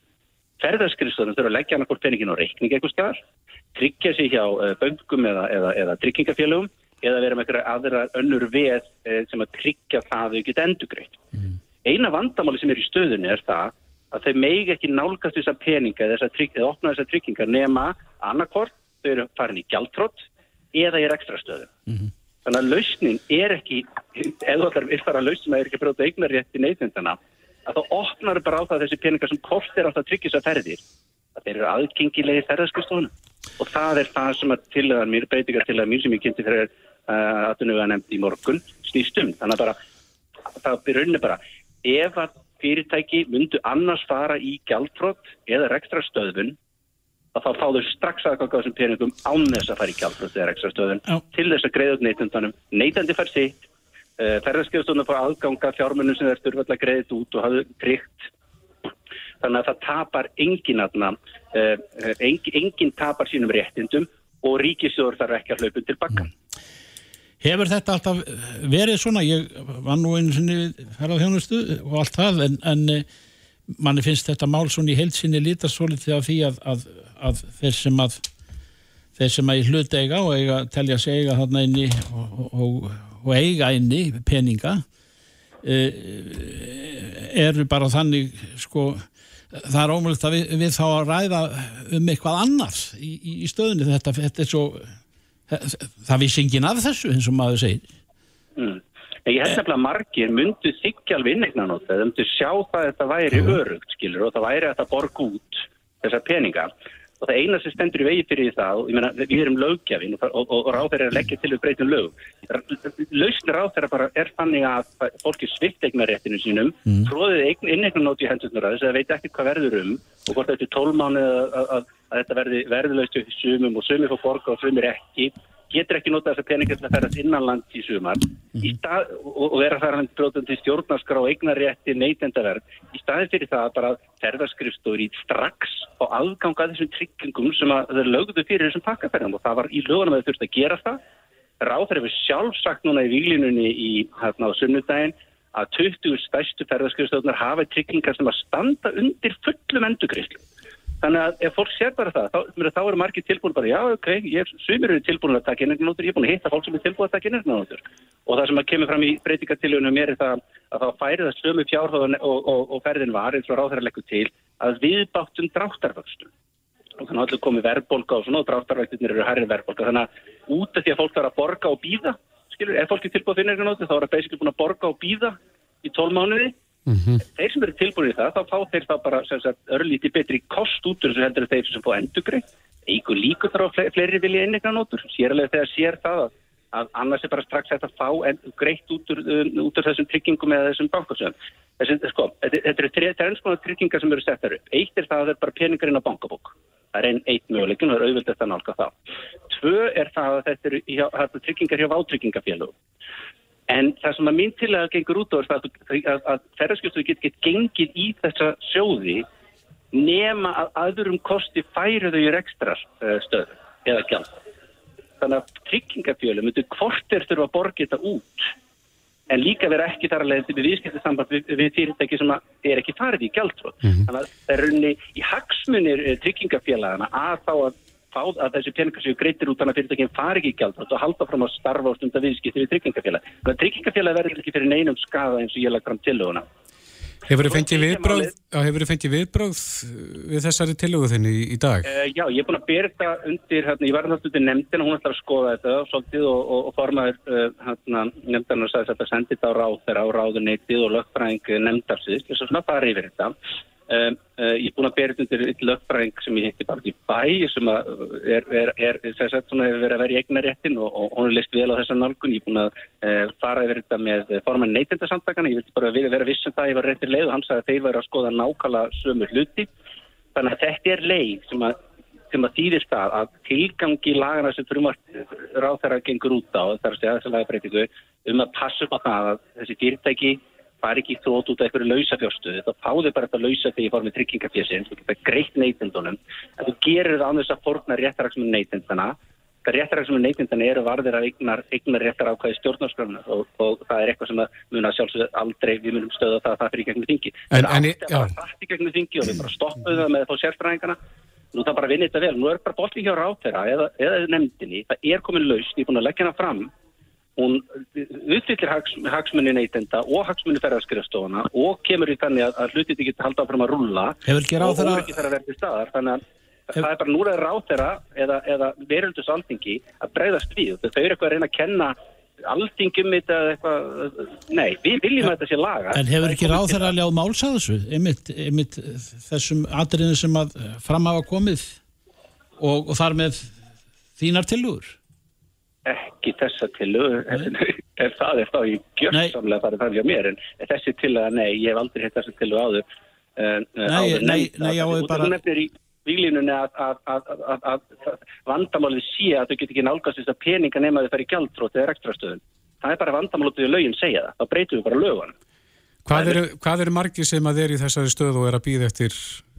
Ferðarskristofunum þurfa að leggja annað hvort peningin á reikning eitthvað skar, tryggja sig hjá uh, böngum eða, eða, eða tryggingafélögum eða vera með eitthvað aðra önnur veð uh, sem að tryggja það þau geta endugreitt. Mm. Eina vandamáli sem er í stöðunni er það að þau megi ekki nálgast þessar peninga eða, opna þessar tryggingar nema annarkvort þau eru farin í gjaldtrótt eða í ekstra stöðu. Mm -hmm. Þannig að lausnin er ekki, eða það er bara lausnin að það er ekki að bróta eignarétt í neytundana, að þá opnar bara á það þessi peningar sem kostir á það að tryggja þessar ferðir, að þeir eru aðgengilegi ferðarskustofuna. Og það er það sem að tilaðan mér, breytingar tilaðan mér sem ég kynnti fyrir uh, aðtunuga nefnd í morgun, snýst um. Þannig að bara, það byrjunni bara, ef að fyrirtæki myndu annars fara í gjaldfrótt eða ekstra stöðun að þá fá þau strax aðganga þessum peningum án þess að fara í gjaldfrótt eða ekstra stöðun Já. til þess að greiða út neytundunum. Neytandi fær sitt, uh, ferðarskjöfstunum fá aðganga fjármunum sem þeir styrfalla greiðið út og hafðu tryggt. Þannig að það tapar engin aðna, uh, engin, engin tapar sínum réttindum og ríkisjóður þarf ekki að hlaupa tilbaka. Mm. Hefur þetta alltaf verið svona, ég var nú einu sinni ferðað hjónustu og allt það en, en eh, manni finnst þetta mál svona í heilsinni lítast svolítið af því að, að, að þeir sem að þeir sem að í hlut eiga og eiga telja sig eiga þarna inni og, og, og eiga inni peninga e, eru bara þannig sko það er ómulgt að við, við þá að ræða um eitthvað annars í, í stöðunni. Þetta, þetta er svo það vissi engin af þessu eins og maður segir mm. Ég held nefnilega að margir myndu þykja alveg innegnan á það, þau myndu sjá það að þetta væri mm. örugt, skilur, og það væri að það borg út þessar peninga og það eina sem stendur í vegi fyrir það, og ég meina við erum lögjafinn og, og, og ráþeir er að leggja til við breytum lög. Lausnir ráþeir bara er fannig að fólki svift eignaréttinu sínum, mm. tróðið innegnan átt í hendurnar að þess að það veit ekki hvað verður um og hvort þetta er tólmáni að, að, að, að þetta verði verðlaust í sumum og sumir fór borga og sumir ekki. Getur ekki notað þessar peningar til að ferast innanland í sumar. Í stað, og, og vera þar hann bróðandi stjórnarskrá og eignarétti neytendaverð í staði fyrir það að bara ferðarskrifstóður í strax og aðganga þessum tryggingum sem að þeir lögðu fyrir þessum pakkaferðum. Og það var í lögunum að þau þurfti að gera það. Ráður hefur sjálf sagt núna í výlinunni í hérna á sunnudaginn að 20 stærstu ferðarskrifstóðunar hafa tryggingar sem að standa undir fullum endugreiflu Þannig að ef fólk sér bara það, þá, þá eru margir tilbúin bara, já, ok, ég, svimir eru tilbúin að taka innregnótur, ég er búin að hitta fólk sem er tilbúin að taka innregnótur. Og það sem að kemur fram í breytingatiljónum er það að þá færi það sömu fjárhóðan og, og, og ferðin var, eins og ráðherra leggur til, að viðbáttum dráttarvöxtum. Og þannig að allir komi verðbolga og svona, og dráttarvöxtunir eru herri verðbolga. Þannig að út af því að fólk þarf að borga og býða, skilur, ef fólk er tilbúin að finna það að Mm -hmm. Þeir sem eru tilbúin í það, þá fá þeir þá bara örlíti betri kost út sem heldur þeir sem fá endugri. Eigur líka þarf að fleiri vilja innegna nótur. Sérlega þegar sér það að, að annars er bara strax hægt að fá greitt út úr, um, út úr þessum tryggingum eða þessum bankasöðum. Sko, þetta þetta eru tre- þetta er eins konar tryggingar sem eru settar upp. Eitt er það að það er bara peningar inn á bankabók. Það er einn eitt möguleikin og það er auðvitað þetta nálga það. Tvö er það að þetta eru þetta tryggingar hjá vátryggingafélögum. En það sem að mín til að gengur út á er að, að, að ferðarskjöftu get, get gengið í þessa sjóði nema að aðurum kosti færu þau í rekstra uh, stöðu eða gjald. Þannig að tryggingafjölu myndu hvort er þurfa að borga þetta út en líka vera ekki þar að leiða við viðskiptisamband við, við fyrirtæki sem er ekki farið í gjaldrótt. Þannig að það er rauninni í hagsmunir eh, tryggingafélagana að þá að fá að þessi peningar séu greitir út þannig að fyrirtækinn fari ekki gjaldrótt og halda fram að starfa og stunda viðskipti við tryggingafélag. Þannig að tryggingafélag verður ekki fyrir neinum skada eins og ég lag fram tillöguna. Hefur þið fengið þið fengið viðbröð við þessari tillögu þinni í, í dag? Uh, já, ég er búin að byrja þetta undir, hérna, ég var náttúrulega undir nefndina, hún ætlar að skoða þetta svolítið og, og, og formaður uh, hérna, nefndarnar sagði þetta að sendi þetta á ráð þeirra á ráðuneytið og lögfræðing nefndarsins, þess að svona fara yfir þetta. Um, uh, ég er búin að þetta undir einn lögfræðing sem ég hitti bara í bæ sem að er, er, er, sagt, verið að vera í eignaréttin og, og hún er list vel á þessa nálgun. Ég er búin að uh, fara yfir þetta með formann neytendasamtakana, ég vilti bara vera, vera viss um það, ég var réttir leið og hann sagði að þeir væri að skoða nákvæmlega sömu hluti. Þannig að þetta er leið sem að, sem að þýðir það að tilgangi lagana sem frumvart ráð þeirra gengur út á, það er að segja þessi lagabreitingu, um að passa upp á það að þessi fyrirtæki fari ekki þrótt út af einhverju lausafjárstöðu, þá fáðu bara þetta lausa þegar ég fór með tryggingafjörsin, þú geta greitt neytendunum, en þú gerir það án þess að forna réttaraksum neytendana, það réttaraksum neytendana eru varðir af eignar, eignar réttar ákvæði stjórnarskrafna og, og það er eitthvað sem að muna sjálfsögðu aldrei við munum stöða það að það fyrir í gegnum þingi. En- Það en í- átti að fara hratt í gegnum þingi og við bara stoppuðum það með þá sérfræðingana. Nú það bara vinni þetta vel, nú er bara bolti hjá ráþeira eða, eða nefndinni, það er komin laust, ég er búin að leggja hana fram hún uppfyllir hags, hagsmunni neytenda og hagsmunni ferðarskrifstofana og kemur í þannig að, að hlutit ekki halda áfram að rulla og ráðherra- ekki þarf að vera til staðar. Þannig að það er bara núlega ráþeira eða, eða veröldus alþingi að breyðast við, þau eru eitthvað að reyna að kenna alþingum þetta eða eitthvað, nei, við viljum að þetta sé laga. En hefur ekki ráð þeirra að ljáð máls að þessu, einmitt, einmitt þessum atriðin sem að fram hafa komið og, og þar með þínar tilugur? Ekki þessa tilögu ef það er þá ég gjörsamlega farið fram hjá mér en þessi tilöga, nei, ég hef aldrei hitt þessi tilögu áður uh, Nei, nei, nei, já, ég bara- výlínunni að, að, að, að, að vandamálið sé að þau get ekki nálgast þess að peninga nema að þau fara í gjaldrótt eða ekstrastöðun. Það er bara vandamál út við lögin segja það. Þá breytum við bara lögunum. Hvað eru, hvað eru margir sem að er í þessari stöðu og er að býða eftir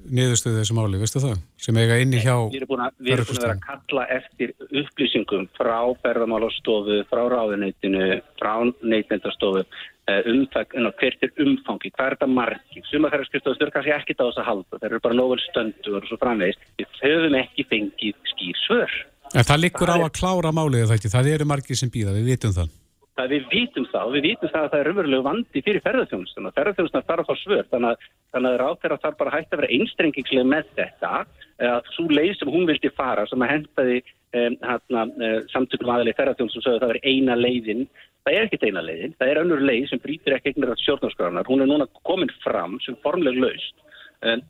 niðurstöðu þessu máli, veistu það? Sem eiga inni hjá Við erum búin að, erum búin að vera að kalla eftir upplýsingum frá ferðamálastofu, frá ráðuneytinu, frá neytendastofu um það, um, hvert er umfangi, hvað er þetta margir. Suma þeirra skrifstofu styrir kannski ekkit á þess að halda, þeir eru bara nóvel stöndur og svo framvegist. Við höfum ekki fengið skýr svör. En það liggur á að klára málið það ekki, það eru margir sem býða, við vitum það. Það við vitum það og við vitum það að það er raunverulegu vandi fyrir ferðarþjónustuna. Ferðarþjónustuna þarf að fá svör þannig að, að ráþeira þarf bara að hætta að vera einstrengingslega með þetta eh, að svo leið sem hún vildi fara sem að hentaði um, hérna, uh, samtökum aðalegi ferðarþjónustum sögðu að það veri eina leiðin. Það er ekkit eina leiðin, það er önnur leið sem brýtur ekki eignir á stjórnarskránar. Hún er núna komin fram sem formleg laust. Um,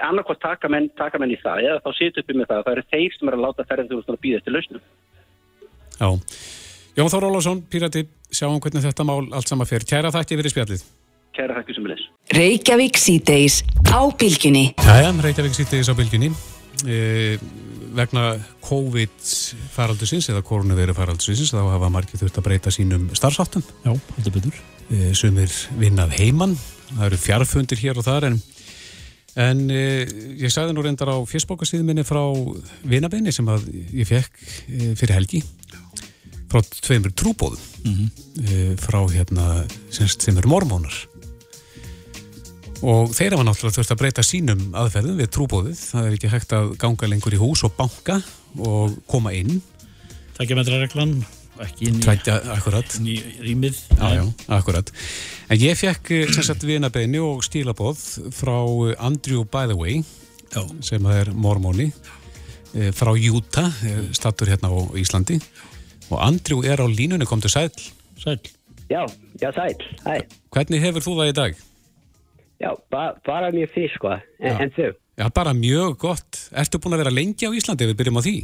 annarkvæmt taka menn, taka menn í það eða þá sitt uppi með það að það eru þeir sem er að láta ferðarþjónustuna býða eftir lausnum. Já. Jón Þór Ólafsson, Pírati, sjáum hvernig þetta mál allt saman fer. Kæra þakki fyrir spjallið. Kæra þakki sem er þess. Reykjavík síðdeis á bylgjunni. Jæja, Reykjavík sýttiðis á bylginni. E, vegna COVID-faraldusins eða koronaviru faraldusins þá hafa margir þurft að breyta sínum starfsáttum. Já, heldur betur. E, sumir vinnað heiman, það eru fjarfundir hér og þar en, en e, ég sagði nú reyndar á fjöspókastíðum minni frá vinabeini sem að ég fekk e, fyrir helgi frá tveimur trúbóðum Mhm. e, frá hérna semst, sem eru mormónar og þeir hafa náttúrulega þurft að breyta sínum aðferðum við trúbóðið það er ekki hægt að ganga lengur í hús og banka og koma inn Takja metra reglan, ekki inn í, rýmið. Já, já, akkurat. En ég fekk eh, sem sagt vinabeini og stílabóð frá eh, Andrew By The Way Já. sem er mormóni eh, frá eh, stattur hérna á Íslandi og Andrew er á línunni, kom til sæl. Sæl. Já, já, sæl, hæ. Hvernig hefur þú það í dag? Já, ba bara mjög fyrst, sko. En, Já. en þú? Já, bara mjög gott. Ertu búin að vera lengi á Íslandi ef við byrjum á því?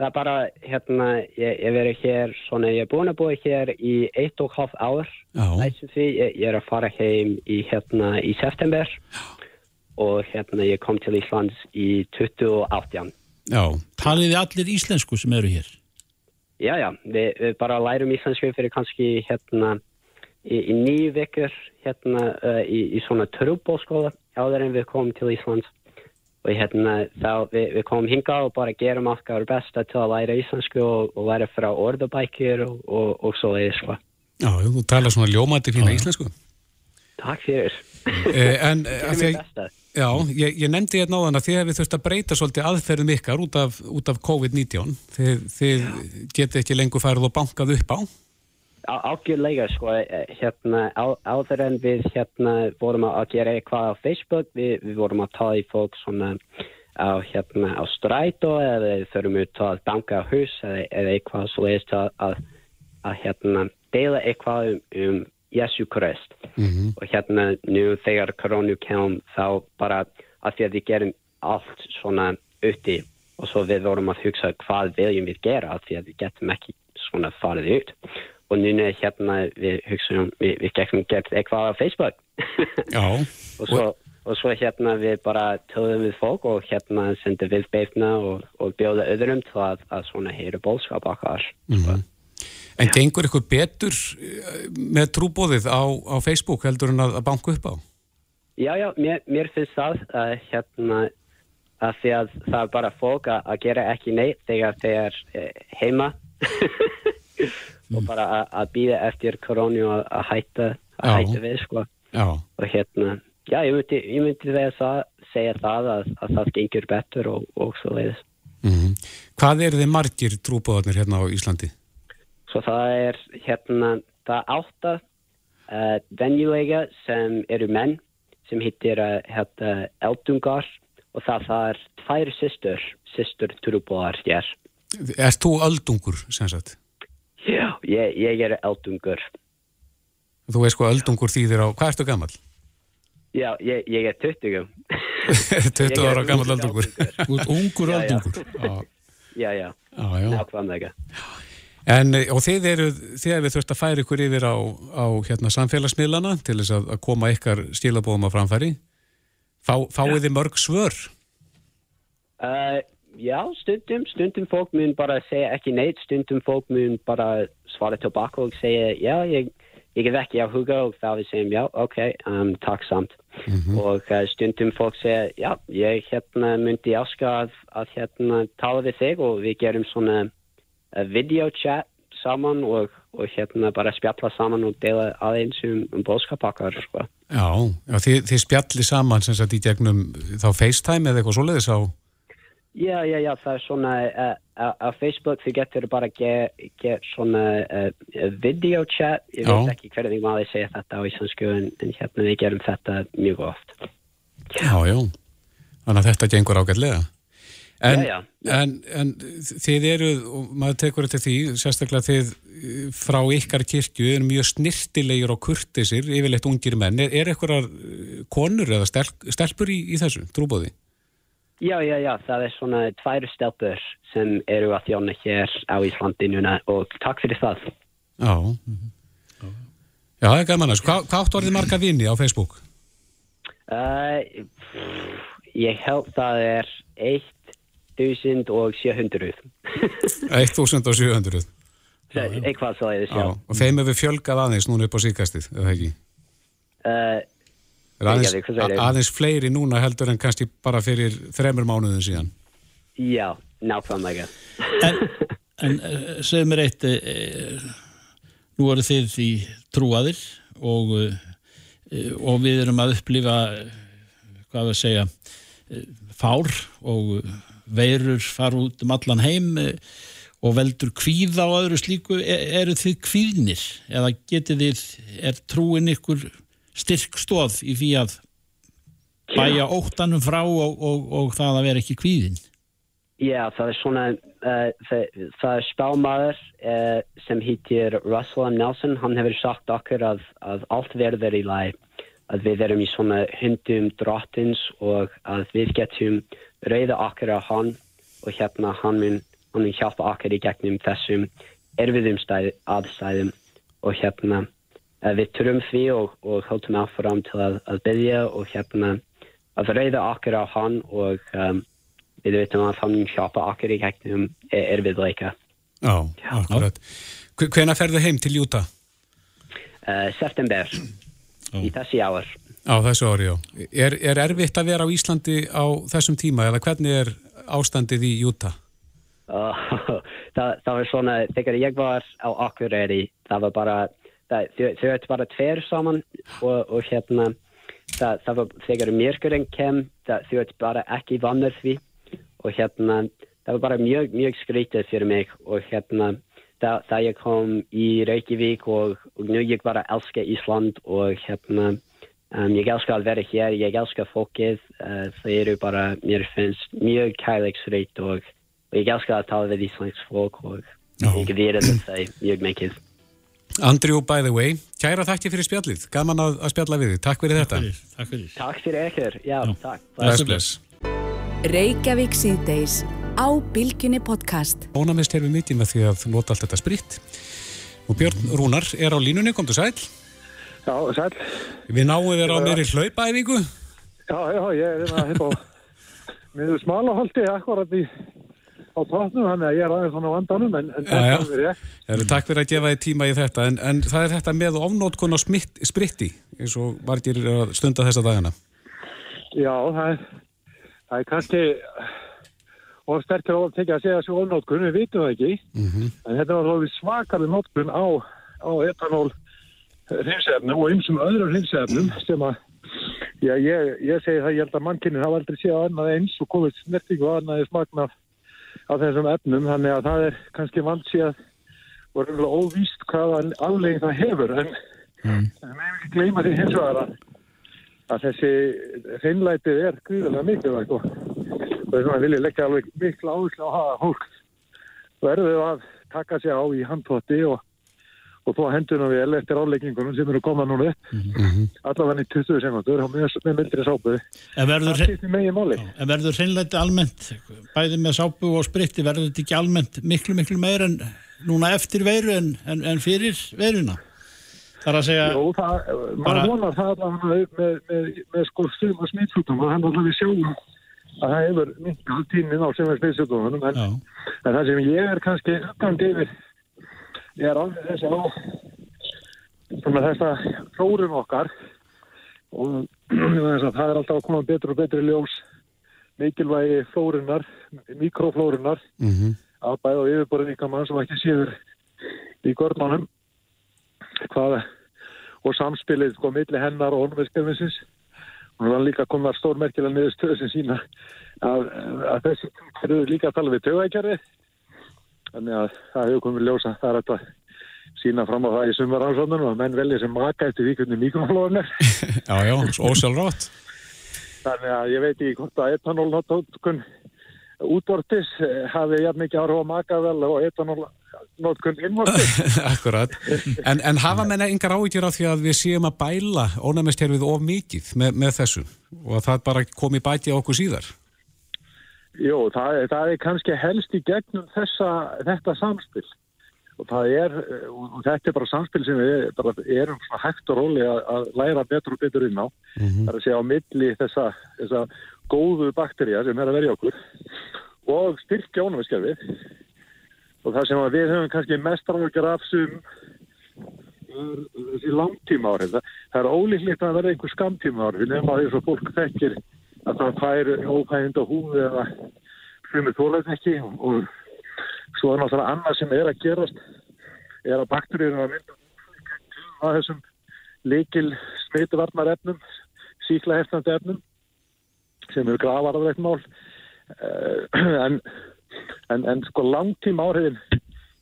það er bara, hérna, ég, ég verið hér, svona, ég er búin að búa hér í eitt og hálf ár. Já. Næstum því, ég, ég er að fara heim í, hérna, í september og hérna, ég kom til Íslands í 2018. Já, Taliði allir íslensku sem eru hér? Já, já, við, við bara lærum íslensku fyrir kannski, hérna, í, í nýju vikur, hérna, uh, í, í svona trúbólskóla áður en við komum til Íslands. Og hérna, þá við, við komum hinga og bara gerum okkar besta til að læra íslensku og, og læra frá orðabækir og, og, og svo eða sko. já, þú talar svona ljómandi fína íslensku. Takk fyrir. Eh, en að Gerum því við að, besta. Já, ég, ég nefndi hérna á þann að þið hefði þurft að breyta svolítið aðferðum ykkar út af, út af COVID-19. Þið, þið getið ekki lengur farið og bankað upp á. Á- Algjörlega sko, eh, hérna, á, áður en við hérna vorum að gera eitthvað á Facebook, við, við vorum að í fólk svona á hérna á strætó eða við þurfum út að banka á hús eða, eða eitthvað svo leiðist að, að, að hérna deila eitthvað um, um Jesu Krist. Og hérna nú þegar koronu kem þá bara að því að við gerum allt svona uti og svo við vorum að hugsa hvað viljum við gera af því að við getum ekki svona farið út. Og núna hérna við hugsaum við, við getum gert eitthvað á Facebook. Og svo, og svo hérna við bara töðum við fólk og hérna sendum við beifna og, og bjóða öðrum til að, að svona heyra bólskap okkar en gengur ykkur betur eh, með trúbóðið á, á Facebook heldur en að, að banka upp á? Já, já, mér, mér finnst það að hérna að því að það er bara fólk að, að gera ekki neitt þegar þeir er eh, heima og bara að, að býða eftir koronu að, að hætta að Já. hætta við sko Já, og hérna, já, ég myndi, ég myndi segja það, segja það að, að það gengur betur og, og svo leiðis. mm Hvað eru þið margir trúbóðarnir hérna á Íslandi? Svo það er hérna, það er átta uh, venjulega sem eru menn sem hittir uh, hérna, eldungar og það, það er tvær systur, systur trúbóðar hér. Erst þú öldungur, sem sagt? Já, ég, ég er eldungur. Þú veist hvað öldungur þýðir á, hvað ertu gammal? Já, ég, ég er 20. 20 ára er gammal ungur öldungur. Þú ert ungur Já, já. Já, Já, já, já, já. En, eh, og þið eru, þið hefur þurft að færa ykkur yfir á, á hérna, samfélagsmiðlana til þess að, að koma ykkar stílabóðum að framfæri. Fá, fáið þið mörg svör? Uh, já, stundum, stundum fólk mun bara segja ekki neitt, stundum fólk mun bara svara tilbaka og segja já, ég, ég er ekki á huga og þá við segjum já, ok, um, takk samt. Og uh, stundum fólk segja já, ég hérna myndi áska að, að hérna tala við þig og við gerum svona videochat saman og, og hérna bara spjalla saman og deila aðeins um, um bóðskapakkar, sko. Já, já þið, þið spjalli saman sem sagt í gegnum þá FaceTime eða eitthvað svoleiðis á... Já, já, já, það er svona uh, á á Facebook þú getur bara að ge, get svona uh, videochat, ég Já. veit ekki hvernig maður segja þetta á íslensku en, en hérna við gerum þetta mjög oft. Já, já. Þannig að þetta gengur ágætlega. En, Já, já. En, en þið eru, og maður tekur þetta því, sérstaklega þið eh, frá ykkar kirkju eru mjög snirtilegir og kurtisir, yfirleitt ungir menn. Er, er eitthvað konur eða stelp, stelpur í, í þessu trúbóði? Já, já, já, það er svona tvær stelpur sem eru að þjóna hér á Íslandi núna og takk fyrir það. Já. Já, það er gaman að. Hvað, hvað áttu orðið marga vini á Facebook? Uh, ég held það er 1700. 1700. Eitthvað svo leiðis, Já. já. Og þeim hefur fjölgað aðeins núna upp á síkastið, eða ekki? Uh, aðeins, segirðu? aðeins fleiri núna heldur en kannski bara fyrir þremur mánuðin síðan. já, nákvæmlega. En, en uh, segðu mér eitt, uh, nú eru þið í trúaðir og, uh, og við erum að upplifa, hvað við að segja, fár og veirur fara út um allan heim uh, og veldur kvíða og öðru slíku. Er, eru þið kvíðnir eða getið þið, er trúin ykkur styrk stóð í því að bæja óttanum frá og, og, og það að vera ekki kvíðin? Já, það er svona, uh, það, það er spámaður uh, sem hittir Russell M. Nelson. Hann hefur sagt okkur að, að allt verður í læg, að við erum í svona hundum drottins og að við getum reyða okkur á hann og hérna hann mun hann mun hjálpa okkur í gegnum þessum erfiðum stæð, aðstæðum og hérna uh, við turum því og, og höldum áfram til að, að byggja og hérna að reyða okkur á hann og um, við veitum að hann mun hjálpa okkur í gegnum erfiðleika. Já, akkurat. Hvena ferðu heim til Júta? Uh, september, í þessi ár. Á þessu ári, já. Er, er erfitt að vera á Íslandi á þessum tíma eða hvernig er ástandið í Júta? Það, það var svona, þegar ég var á Akureyri, það var bara, það, þau, þau ætti bara tver saman og, og hérna, það, það var þegar mjörgurinn kem, það, þau ætti bara ekki vannur því og hérna, það var bara mjög, mjög skrítið fyrir mig og hérna, það, það ég kom í Reykjavík og, og nú ég bara elska Ísland og hérna, um, ég elska að vera hér, ég elska fólkið, uh, það eru bara, mér finnst mjög kærleiksreit og, og ég elska að tala við Íslands fólk og Já. ég verið það mjög mikið. Andrew, by the way, kæra þakki fyrir spjallið. Gaman að, að spjalla við þið. Takk fyrir þetta. Takk fyrir. Takk fyrir ykkur, já, takk. Bless, bless. Reykjavík síðdeis á Bilginni podcast. Ónamist hefur mikið með því að nota allt þetta spritt. Og Björn Rúnar er á línunni, komdu sæl. Já, sæl. Við náum þér á meiri hlaupaæfingu. Já, já, ég er hérna hérna á miður smalaholti akkurat í á tóknum, þannig að ég er aðeins svona á vandanum, en, en Já, já. þetta er ég. Erum takk fyrir að gefa þið tíma í þetta. En, en það er þetta með ofnótkun á spritti, eins og margir eru að stunda þessa dagana. Já, það er, það er kannski og sterkir á að tekja að segja svo ofnótkun, við vitum það ekki, Mm en þetta var alveg svakari nótkun á, á etanól hreinsefnum og ymsum öðrum hreinsefnum sem að Já, ég, ég segi það, ég held að mannkynnin hafa aldrei séð annað eins og komið snertingu og annað smakna af þessum efnum, þannig að það er kannski vandsíð og reynilega óvíst hvaða aflegin það hefur, en Mm. það meðum ekki gleyma því hins vegar að, þessi hreinlætið er gríðarlega mikilvægt og og þess vegna vil ég leggja alveg mikla áherslu á það að fólk verður að taka sig á í handtótti og, og þó hendunum vel eftir áleggingunum sem eru koma núna upp. Allavega í 20 sekundur og með, með myndri sápu. En verður, það skiptir megin máli. En verður hreinleiti almennt, bæði með sápu og spritti, verður þetta ekki almennt miklu, miklu meir en núna eftir veiru en, en, en fyrir veiruna? Það er að segja... Jó, það, maður vonar það allavega með, með, með sko stum og smittsjúkdóma hann allavega við sjáum að það hefur minkað tíminn á sem er smittsjúkdómanum en, en það sem ég er kannski uggandi yfir ég er alveg þessi á svona þessa flórum okkar og þess að það er alltaf að koma betur og betur í ljós mikilvægi flórunar mikroflórunar Mm -hmm. að bæða yfirborðin ykkar mann sem ekki séður í görnmannum hvað og samspilið sko milli hennar og ornverkefnisins og það er líka komað stórmerkilega niður stöðu sem sína að, að þessi eru líka að tala við tögækjari þannig að það hefur komið ljósa er þetta sína fram á það í sumar ásóðunum að menn velja sem maka eftir því hvernig mikroflóðun er Já, já, ósjálfrátt. þannig að ég veit ekki hvort að etanólnotkun útvortis eh, hafi jafn mikið áhrif á makavel og etanólnotkun innvortis. Akkurat. En, en hafa menna yngar áhyggjur af því að við séum að bæla ónæmiskerfið of mikið með, með þessu? Og að það bara komi bæti á okkur síðar? Jó, það, það er kannski helst í gegnum þessa, þetta samspil. Og það er, eh, og þetta er bara samspil sem við bara erum hægt og róli að, læra betur og betur inn á. Það er að segja á milli þessa, þessa góðu bakterja sem er að verja okkur og styrkja ónumiskerfið og það sem að við höfum kannski mest ráðgjör af sem er þessi langtíma áhrif það, er ólíklegt að verða einhver skamtíma áhrif nema því að fólk þekkir að það fær ófæðind á húfi eða frumir þólaðin ekki. Og, svo er náttúrulega annað sem er að gerast er að bakterjur eru að mynda að þessum líkil smitvarnar efnum síkla heftandi efnum sem eru gravarðrætt mál Eh, en, en, en sko langtíma áhrifin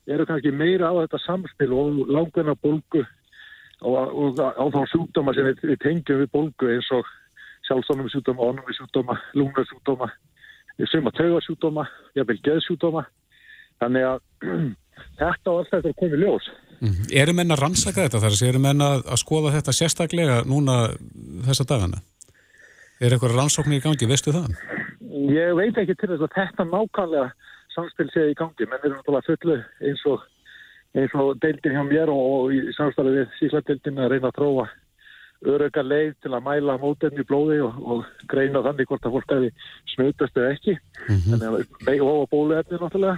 eru kannski meira á þetta samspil og langvinna bólgu og, á þá sjúkdóma sem við, við tengjum við bólgu eins og sjálfstónum sjúkdóma, ónum sjúkdóma, lúnarsjúkdóma, suma taugarsjúkdóma, jafnvel geðsjúkdóma. Þannig að þetta og allt þetta er komið ljós. Mm. Eru menn að rannsaka þetta þar? Eru menn að, að skoða þetta sérstaklega núna þessa dagana? Er eitthvað rannsóknir í gangi, veistu það? Ég veit ekki til þess að þetta nákvæmlega samspil sé í gangi, menn er náttúrulega fullu eins og, eins og deildin hjá mér og, og í samstarfi við síkladeildin að reyna að tróa öröka leið til að mæla mótenni blóði og, og greina þannig hvort að fólk hefði smutast eða ekki. Þannig að leið og bóluefni náttúrulega.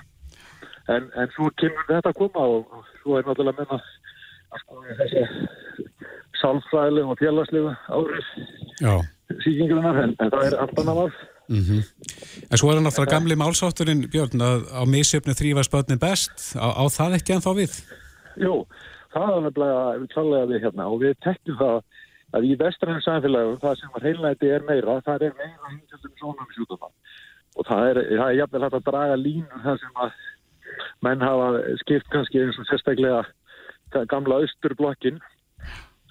En, en svo kemur þetta að koma og, svo er náttúrulega menna að skoða þessi sálfræðileg og félagslegu árið Já. Síkingurinnar en, það er allt annað mál. Mm En svo er hann náttúrulega gamli málsátturinn, Björn, að á misjöfni þrýfa spötni best. Á, á það ekki en þá við? Jú, það er nefnilega klálega við hérna. Og við tekjum það að í vestræðin samfélagum það sem að heilnæti er meira, það er meira hindjaldum svona með sjúkdóma og það er, það er jafnvel hægt að draga línu það sem að menn hafa skipt kannski eins og sérstaklega ga- gamla austurblokkin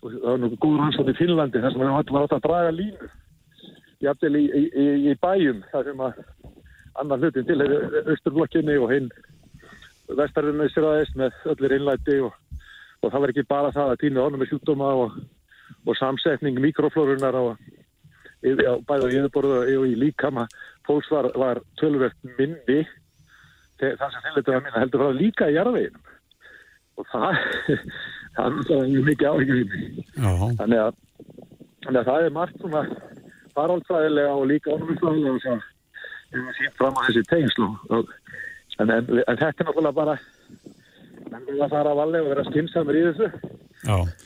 og það er nú góður hans í Finnlandi þar sem við hættum að draga línu. Jafnvel í, í, í, í bæjum þar sem að annar hlutin til er austurblokkinni og hinn vestarinn með sér aðeins með öllir innlæti og, og það var ekki bara það að týna honum með sjúkdóma og, og samsetning mikroflórunar á, á bæða í yfirborðu og í líkama. Fólks var, var tölvert minni það sem þeir letur að minna heldur var líka í jarðveginum. Og það það er mjög mikið áhyggjum þannig að, þannig að það er margt svona faraldfræðilega og líka orðumfræðilega sem við síðan fram á þessi og, en, en, en þetta er náttúrulega bara en við að fara að valega og vera skynnsamur í þessu.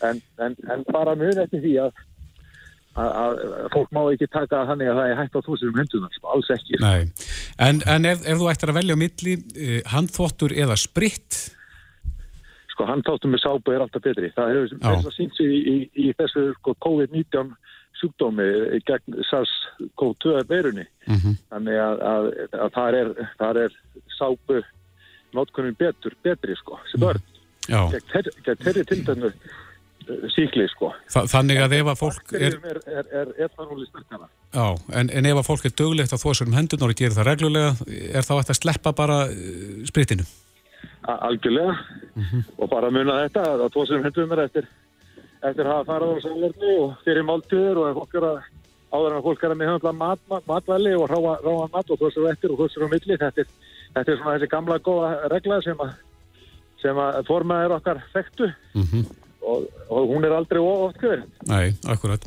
En, en, en bara mjög eftir því að, að, að fólk má ekki taka þannig að það er hægt á þúsum hendunar, sko, alls ekki. Nei. En, en ef, ef þú ættir að velja á milli, uh, handþvottur eða spritt, sko handtáttum með sápu er alltaf betri. Það hefur þess að sínt sig í, í, í þessu sko, COVID-19 sjúkdómi gegn SARS-CoV-2 veirunni þannig að, að, að þar, er, þar er sápu notkunum betur, betri sko sem börn. Já. gegn þeirri- þeirri tildönnu síkli sko. Þa, þannig að ef að fólk er, er, er, er já, en, en ef að fólk er döglegt að þósa um hendunar og gerir það reglulega, er þá hægt að sleppa bara uh, spritinu? A- algjörlega. Og bara muna þetta að tvo sem hendum er eftir eftir að hafa farað á sælirni og fyrir máltíður og fólk er að áður en fólk er að meðhandla mat, mat, matvæli og ráa, ráa mat og þessar eftir og þessar á milli þetta er, þetta er svona þessi gamla góða regla sem að sem að formaður okkar þekktu og, og hún er aldrei oft hver Nei, akkurat.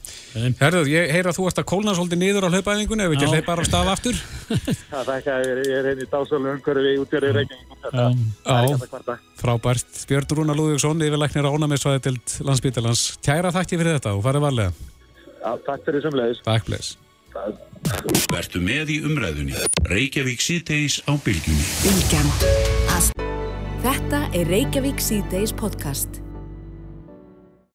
Herðu, ég heyra að þú ert að kólna svolítið niður á hlaupaæfingunni, ef við ekki bara af stað aftur. það er ekki að ég er henni dásölu umhverfi út í Reykjavík þetta Já. kvarta Frábært. Björn Rúnar Lúðvíksson, yfirlæknir á ónæmisvæði til landsbítalans. Kæra þakki fyrir þetta og farið varlega. Já, takk fyrir semleis Takk, bless. Vertu með í umræðunni. Reykjavík síðdeis á bylgjunni. Þetta er Reykjavík C-Days podcast.